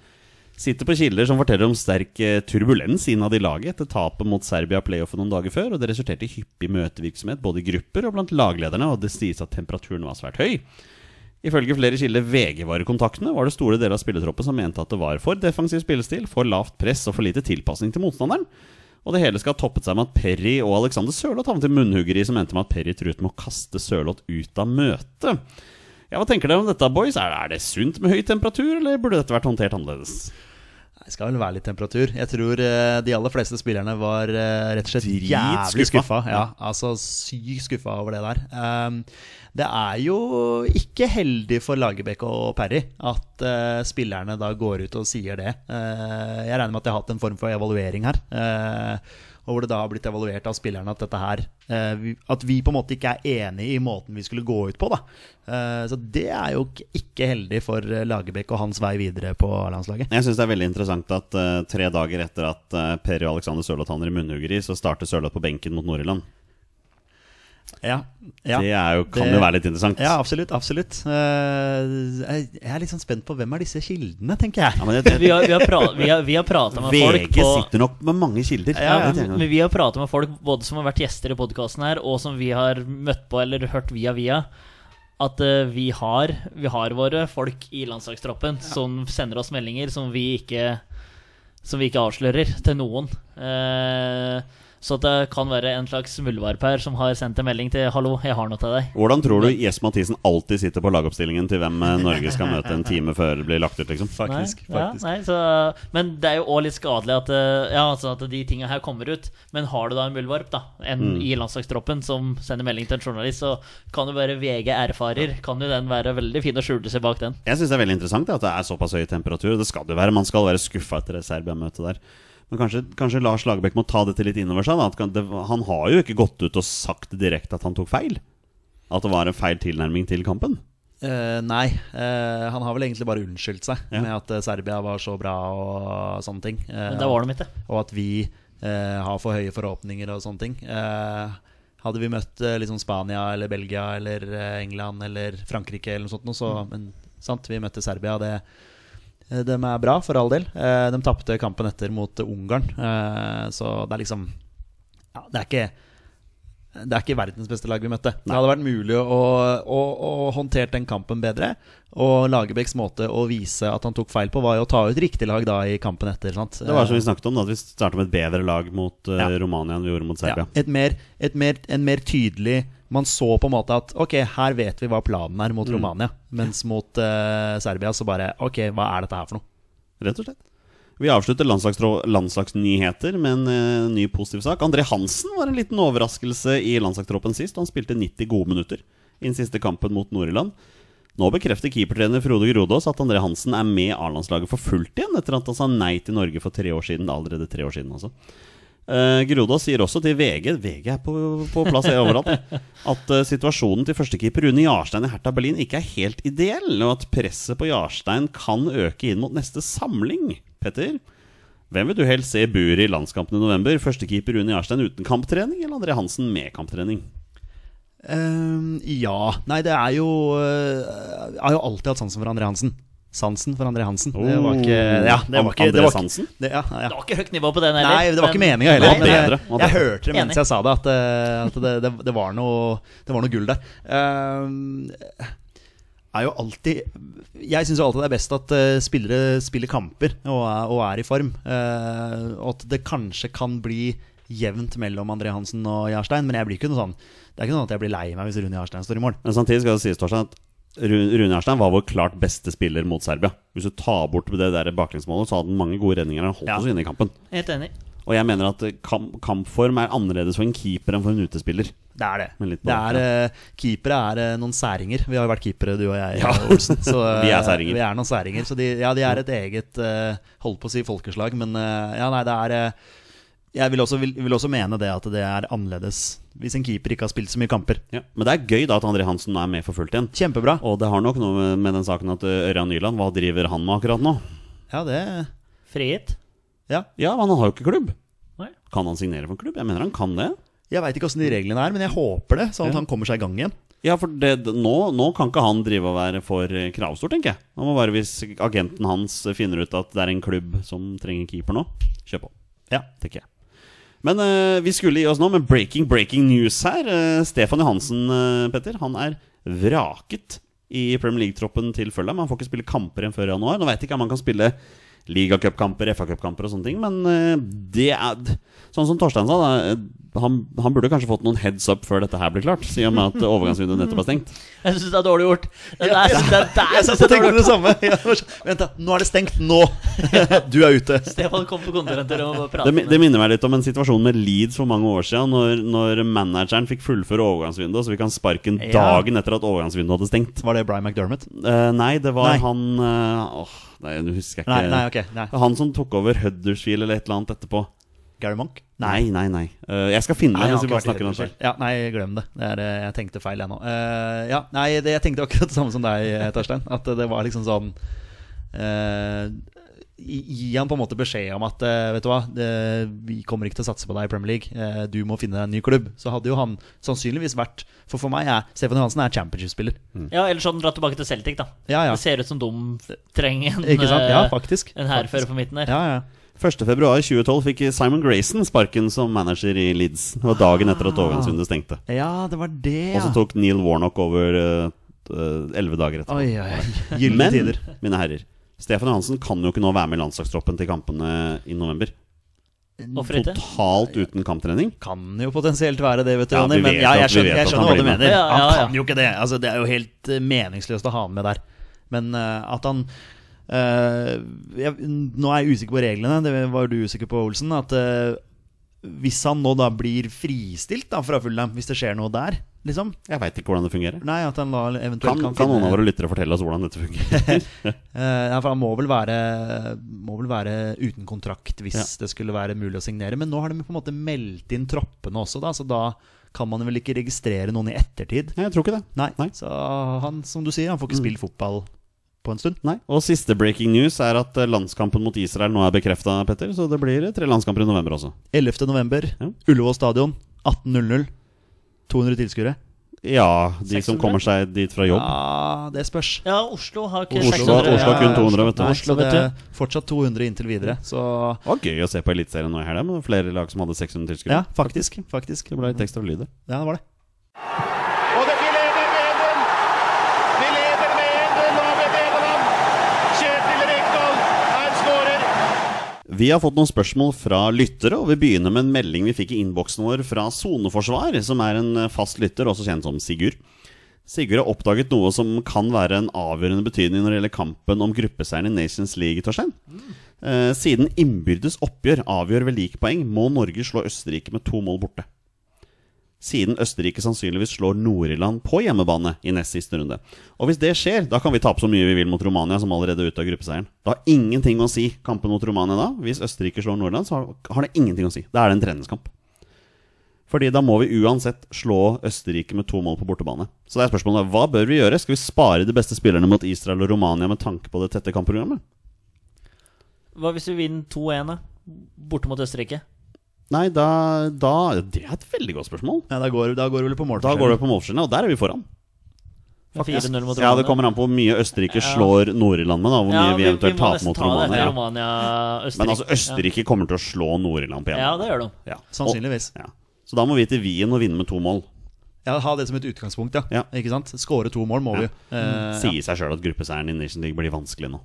sitter på kilder som forteller om sterk eh, turbulens innad i laget etter tapet mot Serbia playoffen noen dager før, og det resulterte i hyppig møtevirksomhet både i grupper og blant laglederne, og det sies at temperaturen var svært høy. Ifølge flere kilder VG-varekontaktene var det store deler av spillertroppen som mente at det var for defensiv spillestil, for lavt press og for lite tilpasning til motstanderen. Og det hele skal ha toppet seg med at Perry og Alexander Sørloth havnet i munnhuggeri som endte med at Perry truet med å kaste Sørloth ut av møtet. Ja, Hva tenker dere om dette, boys? Er det sunt med høy temperatur, eller burde dette vært håndtert annerledes? Det skal vel være litt temperatur. Jeg tror eh, de aller fleste spillerne var eh, rett og slett Drit jævlig skuffa. Ja, altså Sykt skuffa over det der. Um, det er jo ikke heldig for Lagerbäck og Parry at eh, spillerne da går ut og sier det. Jeg regner med at de har hatt en form for evaluering her. Og hvor det da har blitt evaluert av spillerne at dette her eh, At vi på en måte ikke er enig i måten vi skulle gå ut på. da Eh, Så det er jo ikke- heldig for eh, Lagerbäck og hans vei videre på landslaget. Jeg syns det er veldig interessant at tre dager etter at Per og Alexander Sørloth havner i munnhuggeri, så starter Sørloth på benken mot Nord-Irland. Ja, ja. Det er jo, kan Det- jo være litt interessant. Ja, absolutt. absolutt Eh, Jeg er litt sånn spent på hvem er disse kildene, tenker jeg. Ja, men jeg Vi har, vi har, pra, vi har, vi har prata med folk VG sitter nok med mange kilder. ja, ja, men vi har prata med folk både som har vært gjester i podkasten her, og som vi har møtt på eller hørt via via. At uh, vi, har, vi har våre folk i landslagstroppen som sender oss meldinger som vi ikke Som vi ikke avslører til noen. Eh, så det kan være en slags muldvarp her som har sendt en melding til 'Hallo, jeg har noe til deg'. Hvordan tror du Jes Mathisen alltid sitter på lagoppstillingen til hvem eh, Norge skal møte en time før det blir lagt ut? liksom Faktisk. Nei, faktisk. Ja, nei, så, men det er jo òg litt skadelig at, eh, ja, altså at de tinga her kommer ut. Men har du da en muldvarp da en i landslagstroppen som sender melding til en journalist, så kan jo være VG erfarer. Kan jo den være veldig fin å skjule seg bak den. Jeg syns det er veldig interessant at det er såpass høy temperatur. Det skal det jo være. Man skal være skuffa etter det Serbia-møtet der. Men kanskje, kanskje Lars Lagerbäck må ta dette litt innover seg. Da. At det, han har jo ikke gått ut og sagt direkte at han tok feil. At det var en feil tilnærming til kampen. Uh, nei, uh, han har vel egentlig bare unnskyldt seg Ja. med at eh, Serbia var så bra og sånne ting. Uh, Men det var de ikke. Og at vi har for høye forhåpninger og sånne ting. Eh, hadde vi møtt liksom Spania eller Belgia eller England eller Frankrike eller noe sånt, noe, så, men sant, vi møtte Serbia. Det, De er bra, for all del. Eh, De tapte kampen etter mot Ungarn, eh, så det er liksom ja, Det er ikke det er ikke verdens beste lag vi møtte. Det hadde vært mulig å, å, å håndtere den kampen bedre. Og Lagerbäcks måte å vise at han tok feil på, var jo å ta ut riktig lag da i kampen etter. Sant? Det var som vi snakket om, da, at vi startet med et bedre lag mot eh, Ja. Romania enn vi gjorde mot Serbia. Ja, et mer, et mer, en mer tydelig Man så på en måte at ok, her vet vi hva planen er mot Romania. Mens mot uh, Serbia så bare ok, hva er dette her for noe? Rett og slett. Vi avslutter landslagsnyheter med en eh, ny positiv sak. André Hansen var en liten overraskelse i landslagstroppen sist. Han spilte 90 gode minutter i den siste kampen mot Nord-Irland. Nå bekrefter keepertrener Frode Grodås at André Hansen er med A-landslaget for fullt igjen, etter at han sa nei til Norge for tre år siden. Allerede tre år siden, altså. Uh, Grodås sier også til VG VG er på, på plass overalt at uh, situasjonen til førstekeeper Rune Jarstein i Hertha Berlin ikke er helt ideell, og at presset på Jarstein kan øke inn mot neste samling. Petter, hvem vil du helst se i buret i landskampen i november? Førstekeeper Rune Jarstein uten kamptrening, eller André Hansen med kamptrening? Uh, ja. Nei, det er jo eh, Jeg har jo alltid hatt sansen for André Hansen. Sansen for André Hansen. Det var ikke Ja, det var ikke, det André var ikke det, ja, ja. Det var ikke høyt nivå på den heller. Nei, det var ikke men- meninga heller. Nei, Men jeg, jeg hørte det mens Enig. jeg sa det, at, eh, at det, det, det, var noe, det var noe gull der. Uh, er jo alltid Jeg syns alltid det er best at eh, spillere spiller kamper og er, og er i form. Uh, og at det kanskje kan bli jevnt mellom André Hansen og Jarstein, men jeg blir ikke noe sånn det er ikke sånn at jeg blir lei meg hvis Rune Jarstein står i mål. Men samtidig skal det sies Torstein, at Rune Erstein var vår klart beste spiller mot Serbia. Hvis du tar bort det der baklengsmålet, så hadde han mange gode redninger. Han holdt Ja. oss inne i kampen. Helt enig. Og jeg mener at eh, kamp, kampform er annerledes for en keeper enn for en utespiller. Det er det. Det er, eh, keepere er eh, noen særinger. Vi har jo vært keepere, du og jeg, Olsen. Så, Vi er særinger. Vi er noen særinger. Så de, ja, de er et eget Holdt på å si folkeslag, men ja, nei, det er Jeg vil også, vil, vil også mene det at det er annerledes hvis en keeper ikke har spilt så mye kamper. Ja. Men det er gøy da at André Hansen er med for fullt igjen. Kjempebra. Og det har nok noe med, den saken at eh, Ørjan Nyland, hva driver han med akkurat nå? Ja, det Frihet? Ja. Ja, men han har jo ikke klubb. Nei. Kan han signere for en klubb? Jeg mener han kan det. Jeg veit ikke åssen de reglene er, men jeg håper det, sånn at Ja. han kommer seg i gang igjen. Ja, for det, nå, nå kan ikke han drive og være for eh, kravstor, tenker jeg. Han må bare hvis agenten hans finner ut at det er en klubb som trenger keeper nå. Kjør på. Ja. tenker jeg. Men uh, vi skulle gi oss nå med breaking breaking news her. Uh, Stefan Johansen, uh, Petter, han er vraket i Premier League-troppen til Fulham. Han får ikke spille kamper igjen før januar. Nå vet jeg ikke om han kan spille ligacupkamper, FA-cupkamper og sånne ting, men det er Sånn som Torstein sa, da, han, han burde kanskje fått noen heads up før dette her blir klart, i og med at overgangsvinduet nettopp er stengt. Jeg syns det er dårlig gjort. Det der, det der, Jeg synes jeg syns jeg er tenkte det samme. Vent, da. Nå er det stengt. Nå! Du er ute. Stefan kom på kontoret og prate Det, med det minner meg litt om en situasjon med Leeds for mange år siden, når, når manageren fikk fullføre overgangsvinduet, så fikk han sparken Ja. dagen etter at overgangsvinduet hadde stengt. Var det Brian McDermott? Uh, nei, det var Nei. han uh, Åh, nei, nå husker jeg ikke. Nei, nei, okay, Nei. Han som tok over Huddersfield eller et eller annet etterpå. Gary Monk? Nei, nei, nei. Uh, jeg skal finne Nei, det han mens vi bare snakker om det selv. Ja, nei, glem det. det er, eh, jeg tenkte feil, jeg nå. Uh, ja, nei, det, jeg tenkte akkurat det samme som deg, Torstein. At det var liksom sånn uh, gi gi han på en måte beskjed om at Vet du hva, det, vi kommer ikke til å satse på deg i Premier League. Eh, du må finne deg en ny klubb. Så hadde jo han sannsynligvis vært For for meg er Stefan Johansen er championship-spiller. Ja, eller hadde han dratt tilbake til Celtic, da. Ja, ja. Det ser ut som de trenger en? Ja, en hærfører på midten der. Ja, ja. 1.2.2012 fikk Simon Grayson sparken som manager i Leeds. Det var dagen etter at overgangsvinduet stengte. ja, det var det, Og ja. så tok Neil Warnock over elleve dager etterpå. Oi, oi, oi. Men, tider. mine herrer, Stefan Johansen kan jo ikke nå være med i landslagstroppen til kampene i november. Hvorfor ikke? Totalt uten kamptrening. Kan jo potensielt være det, vet du, Ja, Jonny. vi Men ja, jeg skjønner, jeg skjønner han hva du blir med. mener. Ja, ja, Han kan jo ikke det. Altså, det er jo helt eh, meningsløst å ha han med der. Men uh, at han eh, jeg, Nå er jeg usikker på reglene, det var du usikker på, Olsen. At eh, hvis han nå da blir fristilt da fra Fulham, hvis det skjer noe der, liksom Jeg veit ikke hvordan det fungerer. Nei, at han da eventuelt Kan, kan, kan noen av våre lyttere fortelle oss hvordan dette fungerer? Eh, ja, for han må vel være, må vel være uten kontrakt hvis Ja. det skulle være mulig å signere. Men nå har de på en måte meldt inn troppene også, da, så da kan man vel ikke registrere noen i ettertid. Nei, jeg tror ikke det. Nei, Nei. Så han, som du sier, han får ikke spille fotball på en stund. Nei. Og siste breaking news er at eh, landskampen mot Israel nå er bekrefta, Petter. Så det blir tre landskamper i november også. 11. november, Ja. Ullevål stadion, 18.00. 200 tilskuere. Ja, de som kommer seg dit fra jobb. Ja, det spørs. Ja, Oslo har ikke Oslo, 600. Oslo har kun 200, vet du. Nei, Oslo, det vet er fortsatt 200 inntil videre. Så Det var gøy å se på Eliteserien nå i helga, med flere lag som hadde 600 tilskuere. ja, faktisk. faktisk. Det ble litt ekstra lyd der. Ja, det var det. Og det, vi leder med 1-0. Vi leder med 1-0 over Nederland. Kjetil Rekdal er skårer. Vi har fått noen spørsmål fra lyttere, og vi begynner med en melding vi fikk i innboksen vår fra Soneforsvar, som er en eh, fast lytter, også kjent som Sigurd. Sigurd har oppdaget noe som kan være en avgjørende betydning når det gjelder kampen om gruppeseieren i Nations League, Torstein. Eh, siden innbyrdes oppgjør avgjør ved like poeng, må Norge slå Østerrike med to mål borte. Siden Østerrike sannsynligvis slår Nord-Irland på hjemmebane i nest siste runde. Og hvis det skjer, da kan vi tape så mye vi vil mot Romania, som allerede er ute av gruppeseieren. Det har ingenting å si kampen mot Romania da. Hvis Østerrike slår Nord-Irland, så har- det ingenting å si. Da er det en treningskamp. Fordi da må vi uansett slå Østerrike med to mål på bortebane. Så det er spørsmålet hva bør vi gjøre? Skal vi spare de beste spillerne mot Israel og Romania med tanke på det tette kampprogrammet? Hva hvis vi vinner 2-1 borte mot Østerrike? Nei, da, da Det er et veldig godt spørsmål. Ja, da går, da går det vel på Da målforskjell. går det på målskjellene, og der er vi foran. 4-0 mot Ja, det kommer an på hvor mye Østerrike Ja. slår Nord-Irland med. da Hvor mye vi eventuelt taper mot ta Romania. Ja. Romania Østerrike. Men altså, Østerrike kommer til å slå Nord-Irland på Ja. hjemme. ja, det gjør de. Ja. Sannsynligvis. Og, ja. Så da må vi til Wien og vinne med to mål. Ja, Ha det som et utgangspunkt, ja. Ja. Ikke sant? Skåre to mål må vi jo. Eh, Sier seg sjøl at gruppeseieren i Nation League blir vanskelig nå.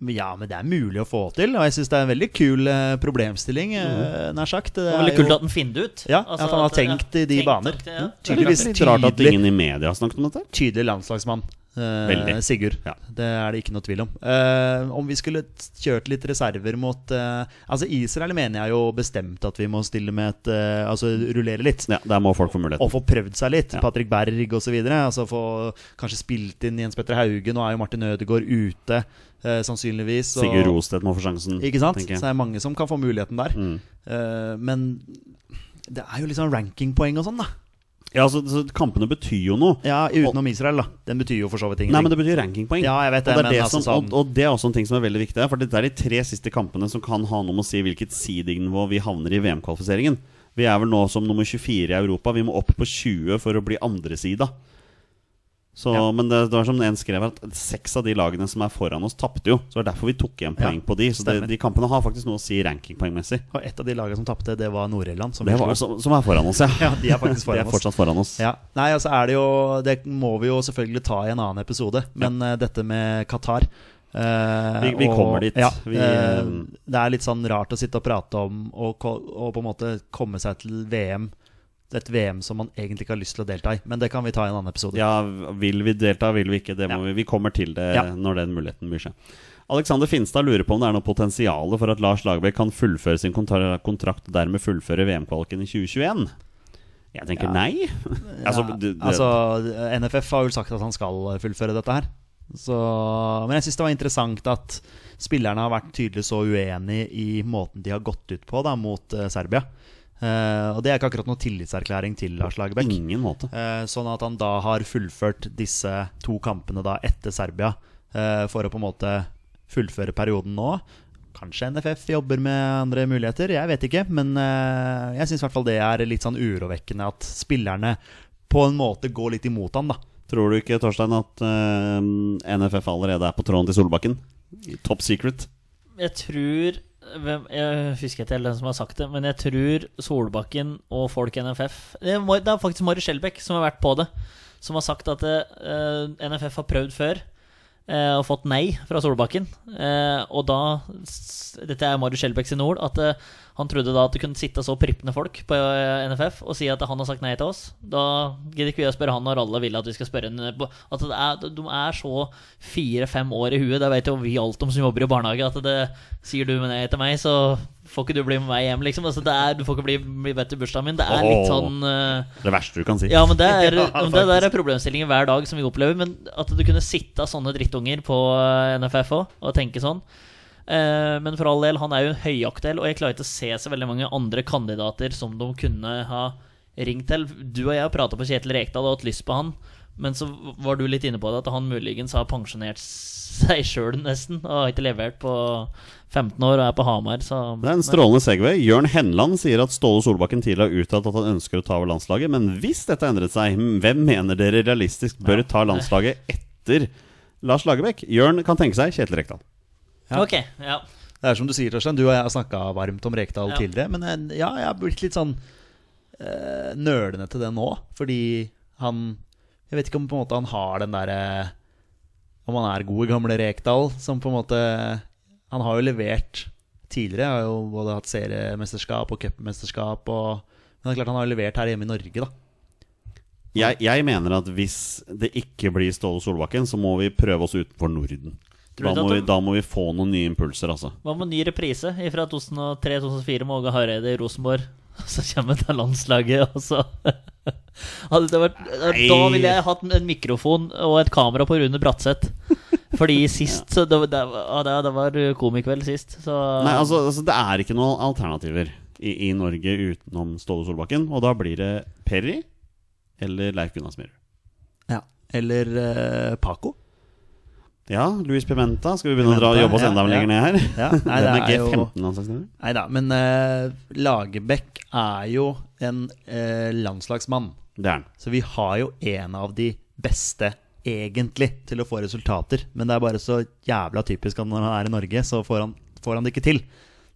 Ja, men det er mulig å få til. Og jeg syns det er en veldig kul eh, problemstilling, eh, nær sagt. Det Det er var veldig jo- kult at den finner det ut. Ja, Altså at han har at, tenkt i de tenkt baner. det, ja. Mm. Det er litt rart at ingen i media har snakket om dette. tydelig landslagsmann. Eh, Veldig. Sigurd. Ja. Det er det ikke noe tvil om. Uh, om vi skulle kjørt litt reserver mot uh, Altså Israel mener jeg jo bestemt at vi må stille med et uh, Altså rullere litt. Ja, Der må folk få Og få prøvd seg litt. Ja. Patrick Berg osv. Altså få kanskje spilt inn Jens Petter Hauge. Nå er jo Martin Ødegaard ute, sannsynligvis. og- Sigurd Rostedt må få sjansen. Ikke sant? Så det er mange som kan få muligheten der. Mm. Men det er jo litt sånn rankingpoeng og sånn, da. Ja, så, så Kampene betyr jo noe. Ja, Utenom Israel, da. Den betyr jo for så vidt ingenting. Nei, men det betyr rankingpoeng. Ja, jeg vet det, og, det er men det altså som, sånn- og, og det er også en ting som er veldig viktig. For det er de tre siste kampene som kan ha noe med å si hvilket seedingnivå vi havner i VM-kvalifiseringen. Vi er vel nå som nummer 24 i Europa. Vi må opp på 20 for å bli andresida. Så, Ja. Men det, det var som en skrev at seks av de lagene som er foran oss, tapte jo. Så det er derfor vi tok igjen poeng Ja, på de. Så det, de kampene har faktisk noe å si rankingpoengmessig. Og et av de lagene som tapte, det var Nord-Irland. som som, som er foran oss, ja. Ja, de er faktisk De er oss. fortsatt foran oss. Ja. Nei, altså er det jo Det må vi jo selvfølgelig ta i en annen episode. Men eh, dette med Qatar Uh, Vi- vi og- kommer dit. Ja, Vi, eh, det er litt sånn rart å sitte og prate om og, og på en måte komme seg til VM. Et VM som man egentlig ikke har lyst til å delta i. Men det kan vi ta i en annen episode. Ja, vil vi delta, vil vi ikke? Det må Ja. vi, vi kommer til det Ja. når den muligheten byr seg. Alexander Finstad lurer på om det er noe potensial for at Lars Lagerbäck kan fullføre sin kontrakt og dermed fullføre VM-kvaliken i 2021. Jeg tenker Ja. nei. altså, det, det, altså, NFF har vel sagt at han skal fullføre dette her. Så, men jeg syns det var interessant at spillerne har vært tydelig så uenige i måten de har gått ut på da, mot uh, Serbia. Eh, og det er ikke akkurat noen tillitserklæring til Lars Lagerbäck. ingen måte. Eh, sånn at han da har fullført disse to kampene da etter Serbia eh, for å på en måte fullføre perioden nå. Kanskje NFF jobber med andre muligheter, jeg vet ikke. Men jeg syns i hvert fall det er litt sånn urovekkende at spillerne på en måte går litt imot han, da. Tror du ikke, Torstein, at NFF allerede er på tråden til Solbakken? Top secret. Jeg tror hvem, Jeg husker ikke helt hvem som har sagt det, men jeg tror Solbakken og folk i NFF Det er, faktisk Mari Skjelbæk som har vært på det. Som har sagt at uh, NFF har prøvd før eh, og fått nei fra Solbakken. Eh, og da Dette er Marius Skjelbæk sine ord. At eh, han trodde da at det kunne sitte så prippende folk på eh, NFF og si at han har sagt nei til oss. Da gidder ikke vi å spørre han når alle vil at vi skal spørre en At er, de er så fire-fem år i huet. Det vet jo vi alt om som jobber i barnehage. At det sier du med nei til meg, så får ikke du bli med meg hjem, liksom. Altså, det er, du får ikke bli, bli bedt i bursdagen min. Det er litt sånn uh, Det verste du kan si. ja, men det er, Ja, men det der er problemstillingen hver dag som vi opplever. Men at du kunne sitte av sånne drittunger på eh, NFF òg og tenke sånn. Uh, men for all del, han er jo høyaktuell, og jeg klarer ikke å se så veldig mange andre kandidater som de kunne ha ringt til. Du og jeg har prata på Kjetil Rekdal og hatt lyst på han Men så var du litt inne på det, at han muligens har pensjonert seg sjøl nesten. Og har ikke levert på 15 år og er på Hamar, så Det er en strålende Segway. Jørn Henland sier at Ståle Solbakken tidligere har uttalt at han ønsker å ta over landslaget. Men hvis dette har endret seg, hvem mener dere realistisk bør ta landslaget etter Lars Lagerbäck? Jørn kan tenke seg Kjetil Rekdal. Ja. Ok, ja. Det er som du sier, Torstein. Du og jeg har snakka varmt om Rekdal Ja. tidligere. Men eh, ja, jeg har blitt litt sånn øh, nølende til det nå. Fordi han Jeg vet ikke om på en måte han har den derre Om han er god i gamle Rekdal, som på en måte Han har jo levert tidligere. Har jo både hatt seriemesterskap og cupmesterskap. Men det er klart han har jo levert her hjemme i Norge, da. Jeg, jeg mener at hvis det ikke blir Ståle Solbakken, så må vi prøve oss utenfor Norden. Da må, vi, da må vi få noen nye impulser, altså. Hva med ny reprise fra 2003-2004 med Åge Hareide i Rosenborg? Så kommer det landslaget, og så Hadde det vært, Da ville jeg hatt en mikrofon og et kamera på Rune Bratseth. Fordi sist så det, det, det, det var komikveld sist, så Nei, altså, altså Det er ikke noen alternativer i, i Norge utenom Ståle Solbakken. Og da blir det Perry eller Leif Gunnar Smerud. Ja. Eller uh, Paco. Ja, Luis Pimenta. Skal vi begynne å dra, Pimenta, jobbe oss ja, enda ja. lenger ned her? Ja, nei, det er er jo Nei da, men uh, Lagerbäck er jo en uh, landslagsmann. Det er han. Så vi har jo en av de beste, egentlig, til å få resultater. Men det er bare så jævla typisk at når han er i Norge, så får han, får han det ikke til.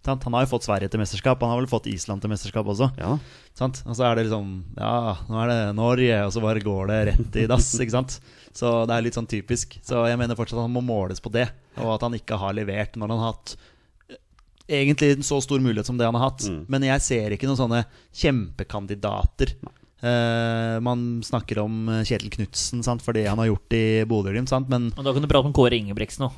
Sant? Han har jo fått Sverige til mesterskap, han har vel fått Island til mesterskap også. Ja. Sant? Og så er det liksom Ja, nå er det Norge, og så bare går det rett i dass, ikke sant? Så det er litt sånn typisk. Så jeg mener fortsatt at han må måles på det, og at han ikke har levert når han har hatt eh, egentlig en så stor mulighet som det han har hatt. Men jeg ser ikke noen sånne kjempekandidater. Eh, man snakker om eh, Kjetil Knutsen sant, for det han har gjort i Bodø-Glimt, sant? men Og da kan du prate om Kåre Ingebrigtsen nå,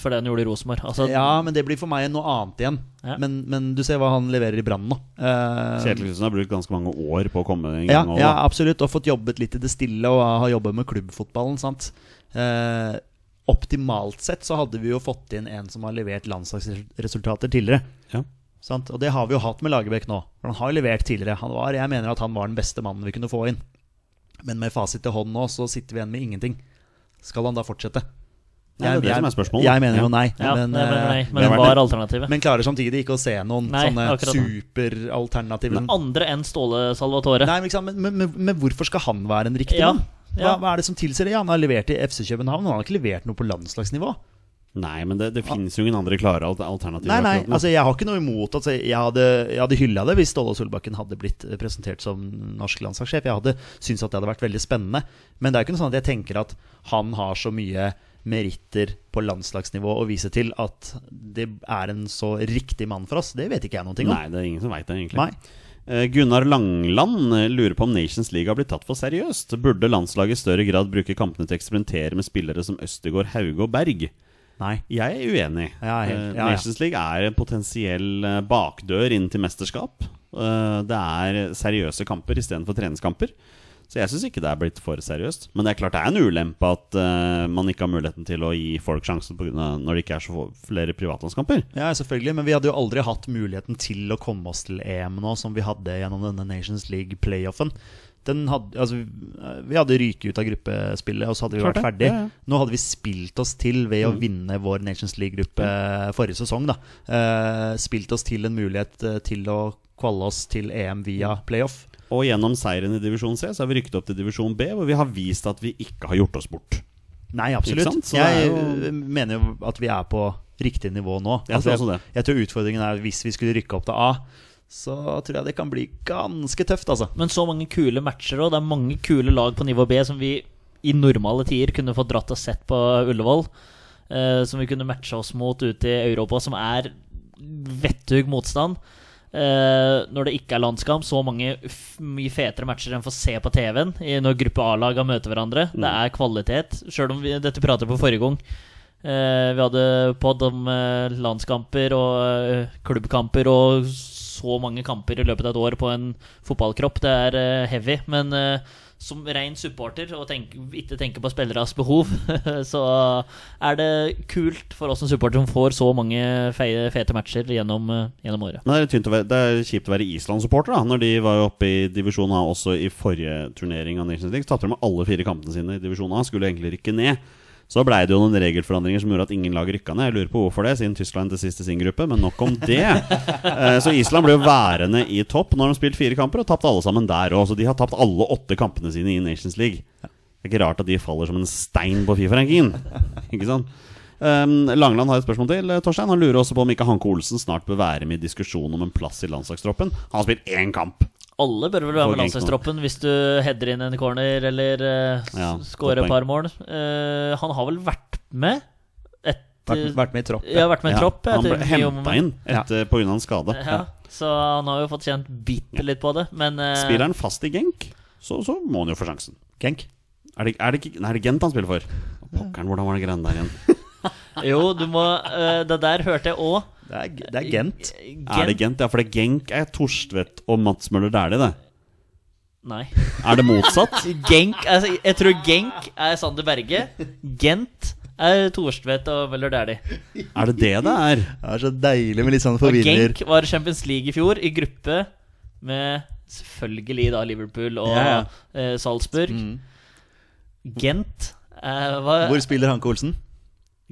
for det han gjorde i Rosenborg. Altså, ja, men det blir for meg noe annet igjen. Ja. Men, men du ser hva han leverer i Brann nå. Uh, Kjetil Knutsen har brukt ganske mange år på å komme i Ja, gang. ja, da. absolutt. Og fått jobbet litt i det stille og har jobbet med klubbfotballen. sant? Uh, optimalt sett så hadde vi jo fått inn en som har levert landslagsresultater tidligere. Ja. Sant? Og det har vi jo hatt med Lagerbäck nå. For han har jo levert tidligere. Han var, jeg mener at han var den beste mannen vi kunne få inn. Men med fasit til hånd nå, så sitter vi igjen med ingenting. Skal han da fortsette? Nei, det er det som er spørsmålet. Jeg mener jo nei. ja, men, nei, men, nei, men, men var alternativet. men klarer samtidig ikke å se noen Nei, sånne superalternativer. Men andre enn Ståle Salvatore. Nei, men, men, men, men, men hvorfor skal han være en riktig Ja, mann? Hva, ja. hva er det som tilsier det? Ja, han har levert i FC København, men han har ikke levert noe på landslagsnivå. Nei, men det, det finnes jo ingen andre klare alternativer. Nei, nei, altså Jeg har ikke noe imot altså, Jeg hadde, jeg hadde hylla det hvis Ståle Solbakken hadde blitt eh, presentert som norsk landslagssjef. Jeg hadde syntes at det hadde vært veldig spennende. Men det er jo ikke noe sånn at jeg tenker at han har så mye meritter på landslagsnivå å vise til at det er en så riktig mann for oss. Det vet ikke jeg noe om. Nei, det er ingen som veit det, egentlig. Nei. Eh, Gunnar Langland eh, lurer på om Nations League har blitt tatt for seriøst. Burde landslaget i større grad bruke kampene til å eksperimentere med spillere som Østegård, Hauge og Berg? Nei. Jeg er uenig. Ja, helt- Eh, ja. Nations League er en potensiell eh, bakdør inn til mesterskap. Eh, Det er seriøse kamper istedenfor treningskamper. Så jeg syns ikke det er blitt for seriøst. Men det er klart det er en ulempe at uh, man ikke har muligheten til å gi folk sjansen på grunn av når det ikke er så flere privatlandskamper. Ja, selvfølgelig, men vi hadde jo aldri hatt muligheten til å komme oss til EM nå, som vi hadde gjennom denne Nations League-playoffen. Den hadde, altså, vi hadde ryket ut av gruppespillet, og så hadde vi Klart vært ferdig. ja, ja. Nå hadde vi spilt oss til ved å vinne vår Nations League-gruppe forrige sesong. da Uh, Spilt oss til en mulighet eh, til å kvalle oss til EM via playoff. Og gjennom seieren i divisjon C så har vi rykket opp til divisjon B, hvor vi har vist at vi ikke har gjort oss bort. Nei, absolutt. Så Jeg jo- eh, mener jo at vi er på riktig nivå nå. Jeg tror jeg, det. jeg tror utfordringen er hvis vi skulle rykke opp til A, så tror jeg det kan bli ganske tøft, altså. Men så mange kule matcher, òg. det er mange kule lag på nivå B som vi i normale tider kunne fått dratt og sett på Ullevål. eh, som vi kunne matche oss mot ute i Europa, som er vettug motstand. Eh, når det ikke er landskamp, så mange mye fetere matcher enn får se på TV-en når gruppe A-laga møter hverandre. Det er kvalitet. Sjøl om vi, dette prater på forrige gang. Eh, vi hadde pod om eh, landskamper og eh, klubbkamper og så mange kamper i løpet av et år på en fotballkropp. Det er eh, heavy. Men eh, som ren supporter og tenk, ikke tenker på spilleres behov, så er det kult for oss som supporter som får så mange feie, fete matcher gjennom, eh, gjennom året. Men det er, være, det er kjipt å være Island-supporter, da. Når de var oppe i divisjon A også i forrige turnering av Nations League. Tapte de med alle fire kampene sine i divisjon A. Skulle egentlig rykke ned. Så blei det jo noen regelforandringer som gjorde at ingen lag rykka ned. Jeg lurer på hvorfor det, siden Tyskland til sist i sin gruppe, men nok om det. Eh, Så Island ble jo værende i topp når de har spilt fire kamper, og tapt alle sammen der òg. Så de har tapt alle åtte kampene sine i Nations League. Det er ikke rart at de faller som en stein på Fifa-rankingen. Ikke sant? Um, Langeland har et spørsmål til. eh, Torstein Han lurer også på om ikke Hanke Olsen snart bør være med i diskusjon om en plass i landslagstroppen. Han har spilt én kamp. Alle bør vel være med landslagstroppen hvis du header inn en corner eller uh, Ja, scorer et par mål. Uh, han har vel vært med etter Vært, vært med i tropp. Ja, vært med i tropp. han ble henta inn etter, på grunn av en skade. Ja, så han har jo fått kjent bitte litt på det, men uh, Spiller han fast i Genk, så, så må han jo få sjansen. Genk. Er det, er det, ikke, nei, er det Gent han spiller for? Pokkeren, hvordan var det greiene der igjen? Jo, du må Det der hørte jeg òg. Det er, det er Gent. Er det Gent? Ja, for det er Genk er Torstvedt og Mats Møller Dæhlie, det. Nei. Er det motsatt? Genk altså, Jeg tror Genk er Sander Berge. Gent er Torstvedt og Møller Dæhlie. Er det det det er? Det er så deilig med litt sånn forvirrer. Genk var Champions League i fjor, i gruppe med selvfølgelig da Liverpool og Ja, ja. eh, Salzburg. Gent eh, Hvor spiller Hanke Olsen?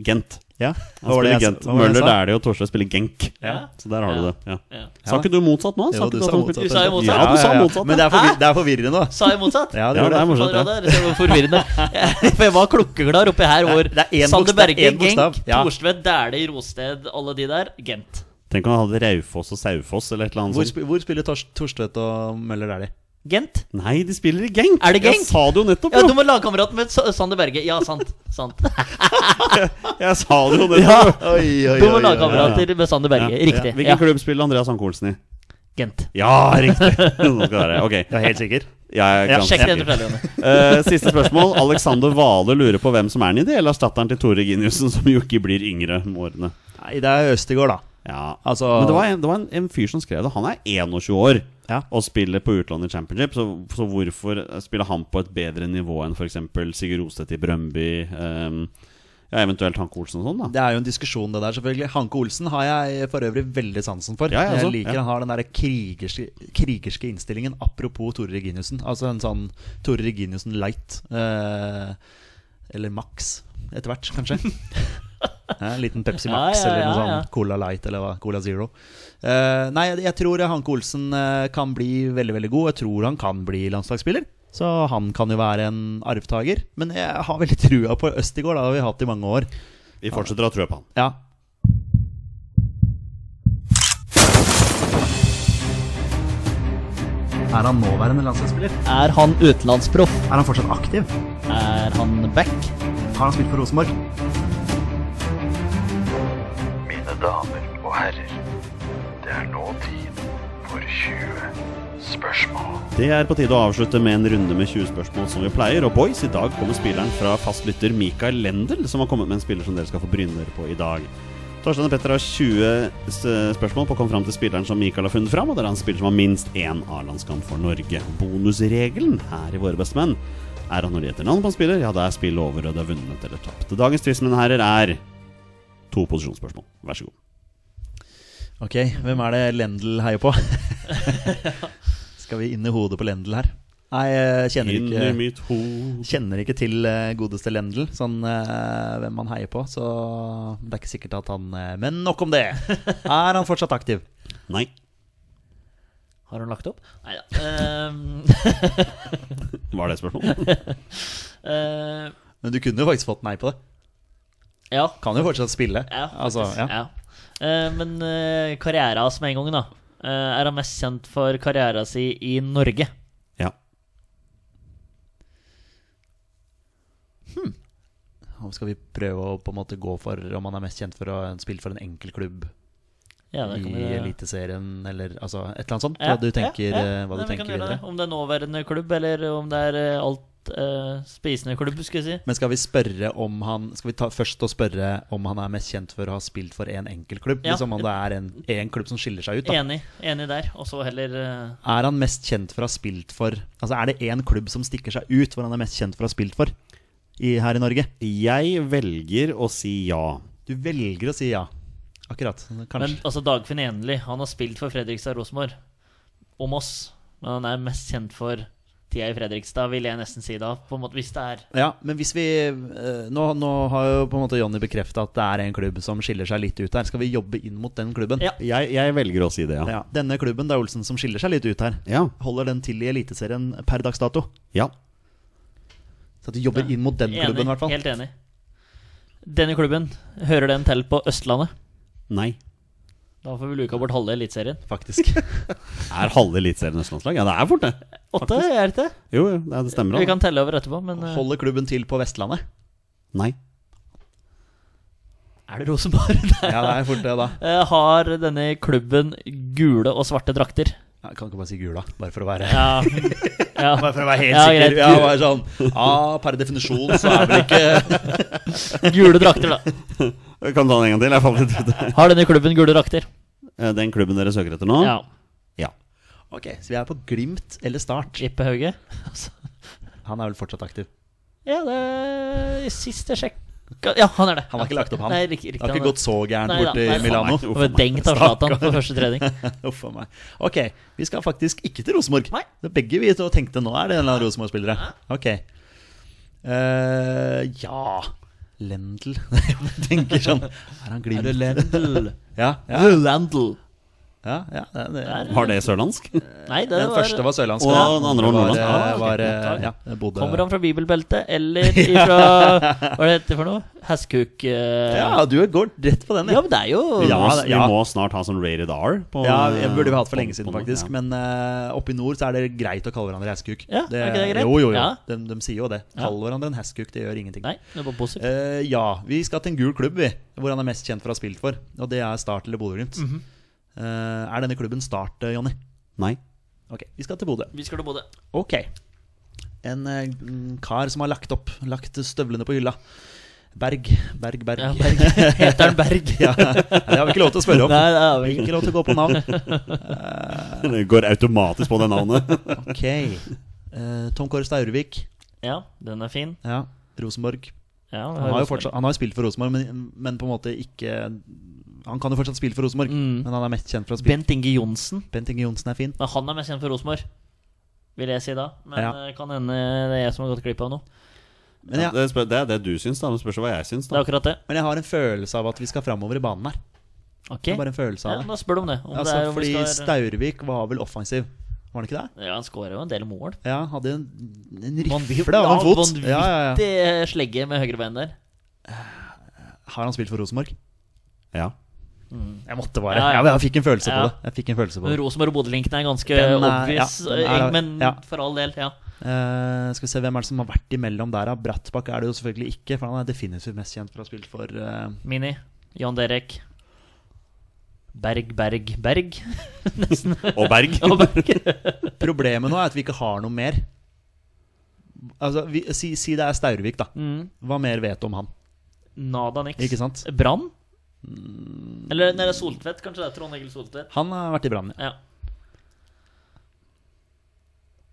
Gent. Ja, Han hva var det spiller jeg- Gent. hva var det jeg Møller sa? Dæhlie og Torstvedt spiller Genk. Ja. Så der har du det. Ja. Ja. Sa ikke du motsatt nå? Jo, du sa motsatt. Du sa jo motsatt. Ja, du sa motsatt. Men det er, forvir det er forvirrende, nå. Sa jeg motsatt? Ja, det Ja, det er morsomt. Ja, det er forvirrende. For jeg var klokkeklar oppi her hvor Det er Sander Berge. Genk, Ja. Thorstvedt, Dæhlie, Rosted, alle de der. Gent. Tenk om han hadde Raufoss og Saufoss eller et eller annet Hvor, sp hvor spiller Tors Torstvedt og Møller Dæhlie? Gent? Nei, de spiller i Genk! Er det Genk? Jeg sa det jo nettopp! Ja, du må lagkamerat med Sander Berge. Ja, sant. sant. Jeg sa det jo nettopp! Oi, oi, Du må lagkamerater med Sander Berge. Ja. Riktig. Hvilken Ja. klubb spiller Andreas Anke Olsen i? Gent. Ja, riktig! Nå skal det være. Ok. Jeg er helt sikker. Jeg er Ja, ganske Sjekk det sikker. Eh, siste spørsmål. Alexander Vale lurer på hvem som er den ideelle erstatteren til Tore Giniussen, som jo ikke blir yngre med årene. Nei, det er Østegård, da. Ja, Altså Men det var, en, det var en, en fyr som skrev det. Han er 21 år Ja. og spiller på utlandet i championship. Så, så hvorfor spiller han på et bedre nivå enn f.eks. Sigurd Rostedt i Brøndby? Um, ja, eventuelt Hanke Olsen og sånn, da. Det er jo en diskusjon, det der, selvfølgelig. Hanke Olsen har jeg for øvrig veldig sansen for. Ja, jeg jeg liker ja. han har den der krigerske, krigerske innstillingen. Apropos Tore Reginiussen. Altså en sånn Tore Reginiussen light. Eh, eller Max, etter hvert, kanskje. Ja, en liten Pepsi Ja, Max ja, eller noe ja, ja. sånn Cola Light eller hva. Cola Zero. Uh, nei, jeg, jeg tror Hanke Olsen eh, kan bli veldig veldig god. Jeg tror han kan bli landslagsspiller. Så han kan jo være en arvtaker. Men jeg har veldig trua på Østigård. Det har vi hatt i mange år. Vi fortsetter å ha trua på han. Ja. Er han nåværende landslagsspiller? Er han utenlandsproff? Er han fortsatt aktiv? Er han back? Har han spilt for Rosenborg? Damer og herrer, det er nå tid for 20 spørsmål. Det er på tide å avslutte med en runde med 20 spørsmål som vi pleier. Og boys, i dag kommer spilleren fra fastlytter Mikael Lendel, som har kommet med en spiller som dere skal få bryne på i dag. Torstein og Petter har 20 spørsmål på å komme fram til spilleren som Mikael har funnet fram, og det er en spiller som har minst én A-landskamp for Norge. Bonusregelen her i Våre bestemenn er at når de heter navn på en spiller, ja, da er spillet over, og det er vunnet eller tapt. Dagens mine herrer, er to posisjonsspørsmål. Vær så god. Ok, hvem er det Lendl heier på? Skal vi inn i hodet på Lendl her? Nei, jeg kjenner ikke, kjenner ikke til eh, godeste Lendl, sånn eh, hvem han heier på. Så det er ikke sikkert at han eh, Men nok om det! Er han fortsatt aktiv? Nei. Har hun lagt opp? Nei da. Ehm, Var det et spørsmål? eh, Men du kunne jo faktisk fått nei på det. Ja. Kan jo fortsatt spille. Ja, altså, ja. Eh, men uh, karrieren hans med en gang, da. Uh, er han mest kjent for karrieren sin i Norge? Ja. Hmm. Skal vi prøve å på en måte gå for om han er mest kjent for å ha spilt for en enkel klubb Ja, i vi Eliteserien, eller altså et eller annet sånt? Ja, hva du tenker, ja, eh, hva du Nei, tenker videre? det. Om det er nåværende klubb, eller om det er eh, alt eh, spisende klubb, skulle jeg si. Men skal vi spørre om han Skal vi ta først og spørre om han er mest kjent for å ha spilt for én enkeltklubb? Ja. Liksom om det er en, en klubb som skiller seg ut? da Enig, enig der. Og så heller uh... Er han mest kjent for å ha spilt for Altså er det én klubb som stikker seg ut, hvor han er mest kjent for å ha spilt for i, her i Norge? Jeg velger å si ja. Du velger å si ja. Akkurat. Men Kanskje. altså Dagfinn Enli, han har spilt for Fredrikstad Rosenborg og Moss. Men han er mest kjent for tida i Fredrikstad, vil jeg nesten si da. På en måte, hvis det er Ja, men hvis vi eh, nå, nå har jo på en måte Jonny bekrefta at det er en klubb som skiller seg litt ut her. Skal vi jobbe inn mot den klubben? Ja. Jeg, jeg velger å si det, ja. Ja, Denne klubben, det er Olsen, som skiller seg litt ut her. Ja. Holder den til i Eliteserien per dags dato? ja. Så at du jobber inn mot den klubben, i hvert fall. Helt enig. Denne klubben, hører den til på Østlandet? Nei. Da får vi luka bort halve Eliteserien. Faktisk. Er halve Eliteserien østlandslag? Ja, det er fort, det. Åtte, er det ikke? Jo, jo, det, stemmer. Vi da. kan telle over etterpå, men eh, Holder klubben til på Vestlandet? Nei. er det Rosenborg? Ja, det er fort det, da. Eh, har denne klubben gule og svarte drakter? Jeg kan ikke bare si gula, bare for å være Ja. ja. Bare for å være helt Ja, sikker. Ja, bare sånn ah, per definisjon så er vel ikke Gule drakter, da. Kan ta den en gang til? Jeg falt litt ut. Har denne klubben gule drakter? Eh, Den klubben dere søker etter nå? Ja. Ja. Ok, så vi er på Glimt eller Start. Ippe Hauge? Han er vel fortsatt aktiv. Ja, det er sist jeg sjekka Ja, han er det. Han har ikke lagt opp, han. Nei, riktig, Det har han ikke gått så gærent bort i borti Milano. meg. Og dengt av Zlatan på første trening. Uff a meg. Ok, vi skal faktisk ikke til Rosenborg. Nei. Det Begge vi tenkte nå er det en eller annen Rosenborg-spillere. Ok. Uh, ja Lendl Jeg tenker sånn Er han Glimt? Lendl? Ja, ja, Lendl. Ja, ja det, det. Var det sørlandsk? Nei, det Den var første var sørlandsk. Og den andre var nordlandsk. Var, Ah, eh, var, eh, ja, bodde... Kommer han fra bibelbeltet, eller ifra Hva er det heter for noe? Hestkuk Uh... Ja, du går rett på den, ja, men det er jo Ja, det- vi må snart ha sånn rated R. På, Ja, jeg burde vi hatt for lenge siden, faktisk. Men uh, oppe i nord så er det greit å kalle hverandre hestkuk. Ja, er ikke det greit? Jo, jo, jo. Ja. De, de sier jo det. Kall hverandre en hestkuk, det gjør ingenting. Nei, det er positivt. Uh, ja, vi skal til en gul klubb, vi. Hvor han er mest kjent for å ha spilt for. Og det er Start eller Bodø-Glimt. Mhm. Eh, er denne klubben Start, eh, Jonny? Nei. Ok, vi skal til Bodø. Vi skal til Bodø. Ok. En eh, mm, kar som har lagt opp, lagt støvlene på hylla. Berg, Berg, Berg. Ja, Berg. Heter han Berg? Ja, det har vi ikke lov til å spørre om. Nei, det har vi Ikke ikke. lov til å gå på navn. Det går automatisk på det navnet. Ok. Eh, Tom Kåre Staurvik. Ja, den er fin. Ja, Rosenborg. Ja, Han har jo fortsatt, han har jo spilt for Rosenborg, men, men på en måte ikke Han kan jo fortsatt spille for Rosenborg, Mm. men han er mest kjent for å spille Bent Inge Johnsen. Bent Inge Johnsen er fin. Men han er mest kjent for Rosenborg, vil jeg si da. Men Ja. eh, kan hende det er jeg som har gått glipp av noe. Men Ja, det, det er det du syns, da. Men spørs hva jeg syns. Det er akkurat det. men jeg har en følelse av at vi skal framover i banen her. Ok, Det er bare en følelse av det. Ja, Da spør du om det. Om Altså, det er om fordi skal Staurvik var vel offensiv, var han ikke det? Ja, han skårer jo en del mål. Ja, hadde en, en rifle av en fot. Vanvittig Ja, ja, ja. slegge med høyrebein der. Har han spilt for Rosenborg? Ja. Jeg måtte bare. Ja, ja. Ja, jeg fikk en følelse på det. Jeg fikk en følelse på det. Rosenborg og Bodø-linken er ganske Den er- obvious, ja, er- eh, men ja. for all del, ja. Uh, skal vi se hvem er det som har vært imellom der. Brattbakk er det jo selvfølgelig ikke, for han er definitivt mest kjent for å ha spilt for uh... Mini, Jan Derek. Berg, Berg, Berg. Nesten. Og Berg. Og Berg. Problemet nå er at vi ikke har noe mer. Altså, vi, si, si det er Staurvik, da. Mm. Hva mer vet du om han? Nada niks. Ikke sant? Eller nede Soltvedt, kanskje det er Trond Egil Soltvedt. Han har vært i Brann. Ja.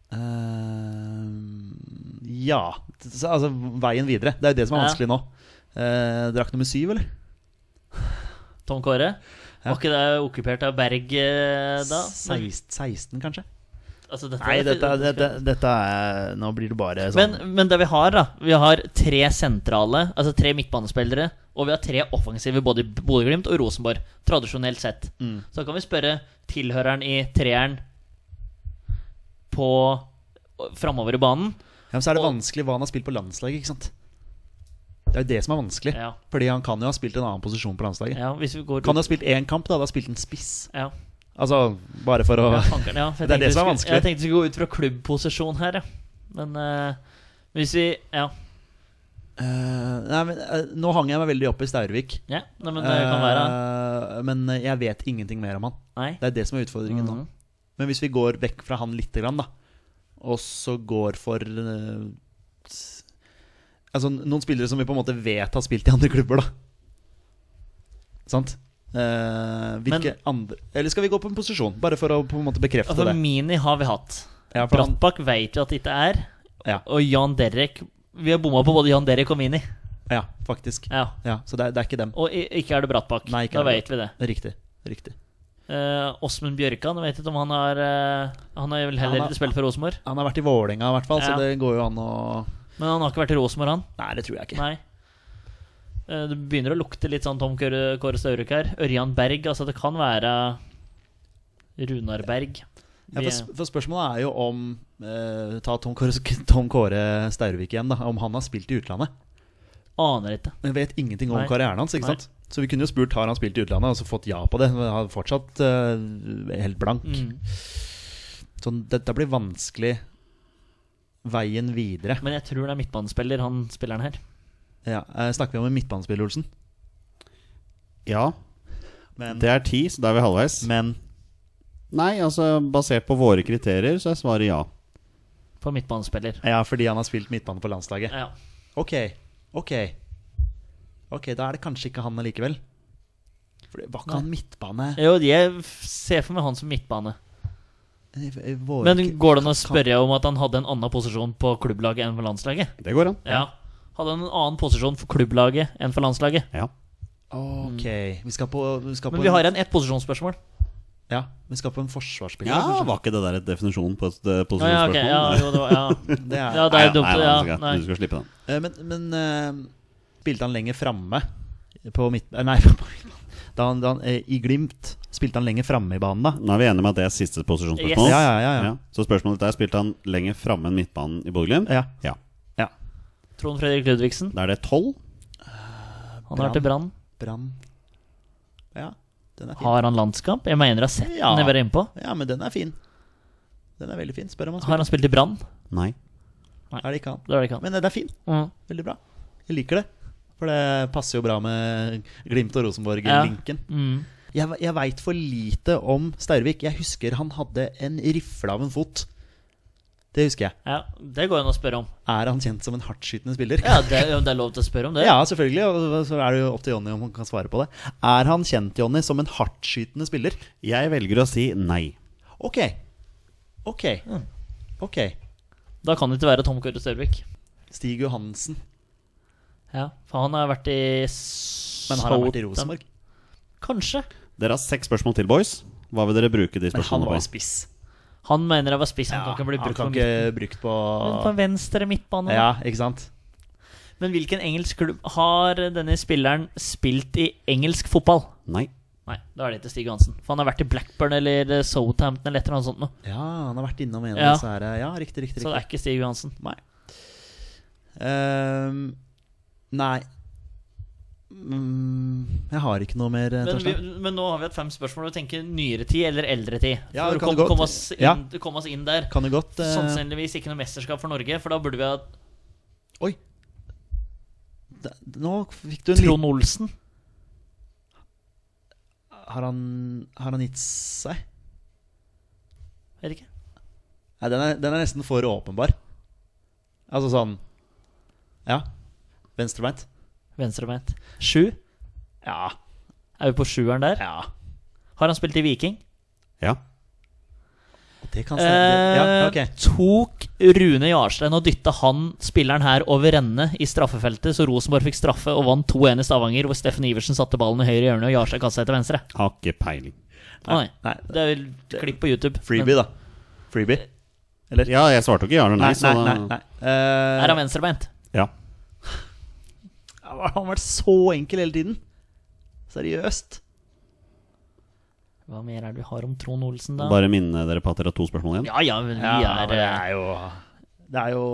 Uh, ja Altså, veien videre. Det er jo det som er vanskelig nå. Uh, Drakt nummer syv, eller? Tom Kåre. Ja. Var ikke det okkupert av Berg eh, da? 16, 16, kanskje? Altså, dette, Nei, dette, dette, dette er Nå blir det bare sånn Men, men det vi har, da Vi har tre sentrale, altså tre midtbanespillere, og vi har tre offensive både i Bodø-Glimt og Rosenborg, tradisjonelt sett. Mm. Så kan vi spørre tilhøreren i treeren på framover i banen. Ja, men så er det Og- vanskelig hva han har spilt på landslaget, ikke sant? Det er jo det som er vanskelig. Ja. Fordi han kan jo ha spilt en annen posisjon på landslaget. Ja, hvis vi går Kan jo ha spilt én kamp, da. Da har spilt en spiss. ja. Altså, bare for å Ja, fankeren, ja, for Det er det som er vanskelig. Jeg tenkte vi skulle gå ut fra klubbposisjon her, ja. Men uh, hvis vi Ja. Uh, Nei, men uh, Nå hang jeg meg veldig opp i Staurvik. ja nei, men det kan være Eh, men jeg vet ingenting mer om han. Nei. Det er det som er utfordringen nå. Mhm. Men hvis vi går vekk fra han lite grann, da, og så går for Altså noen spillere som vi på en måte vet har spilt i andre klubber, da. Sant? Eh, hvilke andre Eller skal vi gå på en posisjon, bare for å på en måte bekrefte Altså, det? Mini har vi hatt. Ja, Brattbakk vet vi at det ikke er. ja, Og Jan Derek Vi har bomma på både Jan Derek og Mini. ja, faktisk. Ja. Ja, så det er, det er ikke dem. Og ikke er det Brattbakk. Nei, da det vet vi det. Riktig. Riktig. Eh, Åsmund Bjørkan, vet ikke om han har uh, Han har vel heller ikke spilt for Rosenborg. Han har vært i Vålerenga i hvert fall, så det går jo an å Men han har ikke vært i Rosenborg, han. Nei, det tror jeg ikke. Nei. Eh, Det begynner å lukte litt sånn Tom Kåre Kåre her. Ørjan Berg. Altså, det kan være Runar Berg. Ja, for, for spørsmålet er jo om eh, Ta Tom Kåre, Tom Kåre Staurvik igjen, da. Om han har spilt i utlandet. Aner ikke. Men vet ingenting om Nei. karrieren hans. ikke Nei. sant? Så vi kunne jo spurt har han spilt i utlandet, og så fått ja på det. Men han er fortsatt eh, helt blank. Mm. Så dette blir vanskelig veien videre. Men jeg tror det er midtbanespiller, han spilleren her. Ja, eh, Snakker vi om en midtbanespiller, Olsen? Ja, Men, det er ti, så da er vi halvveis. men Nei, altså basert på våre kriterier, så er svaret ja. På midtbanespiller. Ja, fordi han har spilt midtbane på landslaget. Ja. Ok, ok Ok, da er det kanskje ikke han allikevel. For var ikke han midtbane Jo, jeg ser for meg han som midtbane. Eh, eh, Men går det an å kan- spørre om at han hadde en annen posisjon på klubblaget enn på landslaget? Det går an. Ja. Hadde han en annen posisjon for klubblaget enn for landslaget? Ja. Ok, vi skal på, vi skal på Men vi har en ett posisjonsspørsmål. Ja, vi skal på en forsvarsspiller. Ja, kanskje? Var ikke det der et definisjon på et eh, ja, posisjonsspørsmål? ok, ja, jo, det var, ja. Det er, ja, det er dumt. nei, nei, Ja, du, skal, nei. du skal slippe den. Eh, Men, men eh, spilte han lenger framme på midten eh, Nei, på da han, da han, eh, i Glimt spilte han lenger framme i banen, da. Nå er vi enige med at det er siste posisjonsspørsmål. Yes. Ja, ja, ja, ja. Ja. Så spørsmålet er spilte han lenger framme enn midtbanen i Bodø-Glimt? Ja. Ja. ja. Trond Fredrik Ludvigsen. Da er det tolv. Han har vært i Brann. Brann. Ja, den er fin. Har han landskamp? Jeg mener jeg har sett Ja. den jeg var inne på. Ja, men den er fin. Den er veldig fin. Spør om han spiller. Har han spilt i Brann? Nei. Nei. Er det ikke han? Det er det ikke han. Men den det er fin. Mm. Veldig bra. Jeg liker det. For det passer jo bra med Glimt og Rosenborg-linken. Mm. Jeg, jeg veit for lite om Steirvik. Jeg husker han hadde en rifle av en fot. Det husker jeg. Ja, det går an å spørre om. Er han kjent som en hardtskytende spiller? Ja, det, er- det er lov til å spørre om det. Ja, selvfølgelig. Og så er det jo opp til Jonny om han kan svare på det. Er han kjent, Jonny, som en hardtskytende spiller? Jeg velger å si nei. Ok. Ok. Ok. Da kan det ikke være Tom Kåre Størvik. Stig Johansen. Ja, for han har vært i Men har han vært i Rosenborg? Kanskje. Dere har seks spørsmål til, boys. Hva vil dere bruke de spørsmålene på? Men han var jo spiss. Han mener jeg var spiss. Han Ja, kan ikke bli han kan på, ikke brukt på Men på venstre midtbane. Ja, ikke sant? Men hvilken engelsk klubb har denne spilleren spilt i engelsk fotball? Nei. Nei, da er det ikke Stig Johansen. For han har vært i Blackburn eller eh, Southampton eller et eller annet sånt noe. Ja, han har vært innom en av Ja. disse her. Ja, riktig, riktig. Så det er ikke Stig Johansen. Nei. Um, nei. Mm, jeg har ikke noe mer, eh, Men, vi, men nå har vi hatt fem spørsmål. Du tenker nyere tid eller eldre tid? Ja, For kom, komme oss, inn, Ja. oss inn der. Kan godt eh, Sannsynligvis ikke noe mesterskap for Norge, for da burde vi ha Oi. Da- Nå fikk du en Trond Olsen. Har han, har han gitt seg? Vet ikke. Nei, den er, den er nesten for åpenbar. Altså sånn Ja. Venstrebeint. Venstrebeint. Sju. Ja. Er vi på sjueren der? Ja. Har han spilt i Viking? Ja. Det kan stemme. Ja, Eh, ok. Tok Rune Jarstein og dytta han spilleren her over ende i straffefeltet, så Rosenborg fikk straffe og vant 2-1 i Stavanger, hvor Steffen Iversen satte ballen i høyre hjørne og Jarstein kastet seg til venstre? Har ikke peiling. Nei. Nei, Det er vel klipp på YouTube. Freebie, da. Freebie. Eller? Ja, jeg svarte jo ikke ja eller nei, Nei, nei, nei. nei. Men Eh, er han venstrebeint? Ja. Har vært så enkel hele tiden? Seriøst? Hva mer er det vi har om Trond Olsen, da? Bare minne dere på at dere har to spørsmål igjen. Ja, ja, men vi Ja, er, men det er jo Det er jo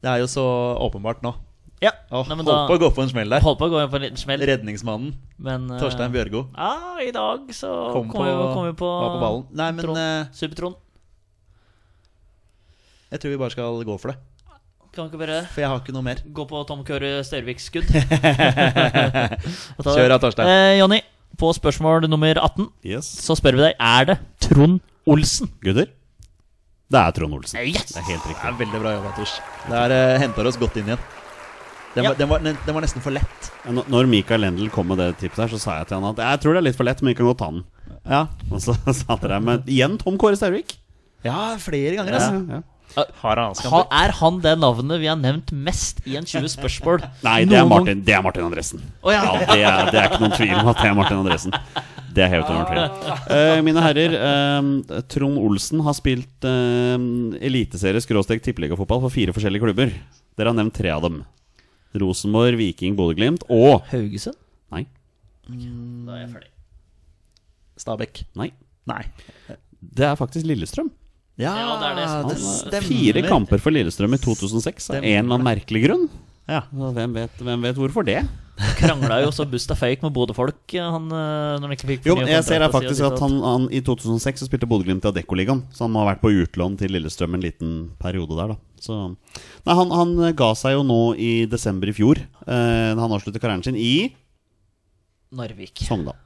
Det er jo så åpenbart nå. Ja, Åh, nei, men holdt da på å gå på en smell der. Holdt på å gå på en liten smell, Redningsmannen men uh, Torstein Bjørgo Ja, i dag så kom kom, på, vi, kom vi på, var på ballen. Nei, men Trond. uh, Super-Trond. jeg tror vi bare skal gå for det. Kan ikke bare For jeg har ikke noe mer. gå på Tom Køre Størvik-skudd? Kjør av, Torstein. Eh, Jonny, på spørsmål nummer 18 Yes. så spør vi deg Er det Trond Olsen. Gutter? Det er Trond Olsen. Yes! Det er helt riktig. Det er veldig bra jobba, Turs. Der uh, henter oss godt inn igjen. Den, Ja. var, den, var, den, den var nesten for lett. N- Når Mikael Lendl kom med det tipset, her så sa jeg til han at jeg tror det er litt for lett, men vi kan godt ta den. Ja, Og så satt dere men igjen Tom Kåre Stervik. ja flere ganger, Ja, altså. ja. Har han Ha, er han det navnet vi har nevnt mest i en 20 spørsmål? Nei, det er? Martin, det er Martin Andresen. Oh, ja. Ja, det er, det er ikke noen tvil om at det er Martin Andresen. Det er helt under tvil. Uh, mine herrer, uh, Trond Olsen har spilt uh, eliteserie skråstrek tippeligafotball for fire forskjellige klubber. Dere har nevnt tre av dem. Rosenborg, Viking, Bodø-Glimt og Haugesund? Nei. Da er jeg ferdig. Stabæk. Nei. Nei. Det er faktisk Lillestrøm. Ja, det er det Han, det stemmer. eh, Fire kamper for Lillestrøm i 2006 av en eller annen merkelig grunn. Ja. Hvem vet, hvem vet hvorfor det? Krangla jo også busta fake med Bodø-folk han, eh, når han ikke fikk Jo, jeg ser her faktisk at han, han i 2006 så spilte Bodø-Glimt i Adeccoligaen. Så han må ha vært på utlån til Lillestrøm en liten periode der, da. Så Nei, han, han ga seg jo nå i desember i fjor. Eh, han avsluttet karrieren sin i Narvik. Sogndal.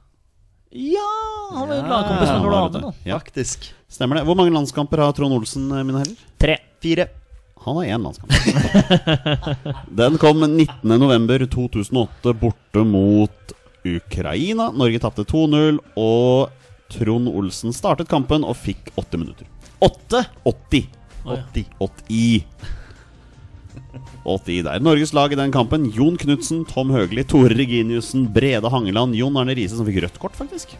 Ja, han var jo Ja, lagkompis med. Amund. da. Ja. Faktisk. Stemmer det. Hvor mange landskamper har Trond Olsen, eh, mine herrer? Tre. Fire. Han har én landskamp. Den kom 19.11.2008 borte mot Ukraina. Norge tapte 2-0, og Trond Olsen startet kampen og fikk 80 minutter. 8? 80. 80. 80. 80 der. Norges lag i den kampen. Jon Knutsen, Tom Høgli, Tore Reginiussen, Brede Hangeland, Jon Arne Riise, som fikk rødt kort, faktisk.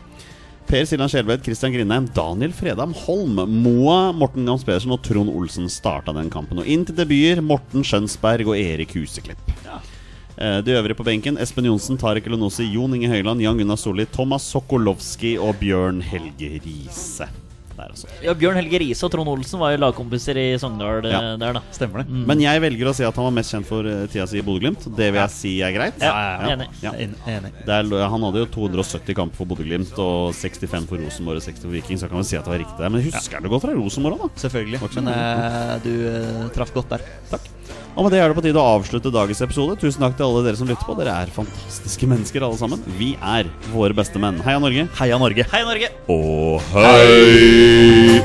Per Siljan Skjelbred, Christian Grindheim, Daniel Fredheim Holm, Moa, Morten Gams Pedersen og Trond Olsen starta den kampen. Og inn til debuter Morten Skjønsberg og Erik Huseklipp. Eh, De øvrige på benken Espen Johnsen, Tarek Elonosi, Jon Inge Høyland, Jan Gunnar Solli, Thomas Sokolowski og Bjørn Helge Riise. Der, altså. Ja, Bjørn Helge Riise og Trond Olsen var jo lagkompiser i Sogndal eh, Ja. der, da. Stemmer det. Men jeg velger å si at han var mest kjent for eh, tida si i Bodø-Glimt. Det vil jeg si er greit. Ja, ja, Ja. Enig. Det er, han hadde jo 270 kamper for Bodø-Glimt og 65 for Rosenborg og 60 for Viking, så kan vi si at det var riktig der. Men husker du godt fra Rosenborg òg, da? Selvfølgelig. Men uh, du uh, traff godt der. Takk. Og med det er det på tide å avslutte dagens episode. Tusen takk til alle dere som lytter på. Dere er fantastiske mennesker, alle sammen. Vi er våre beste menn. Heia Norge. Heia Norge. Heia Norge! Og hei!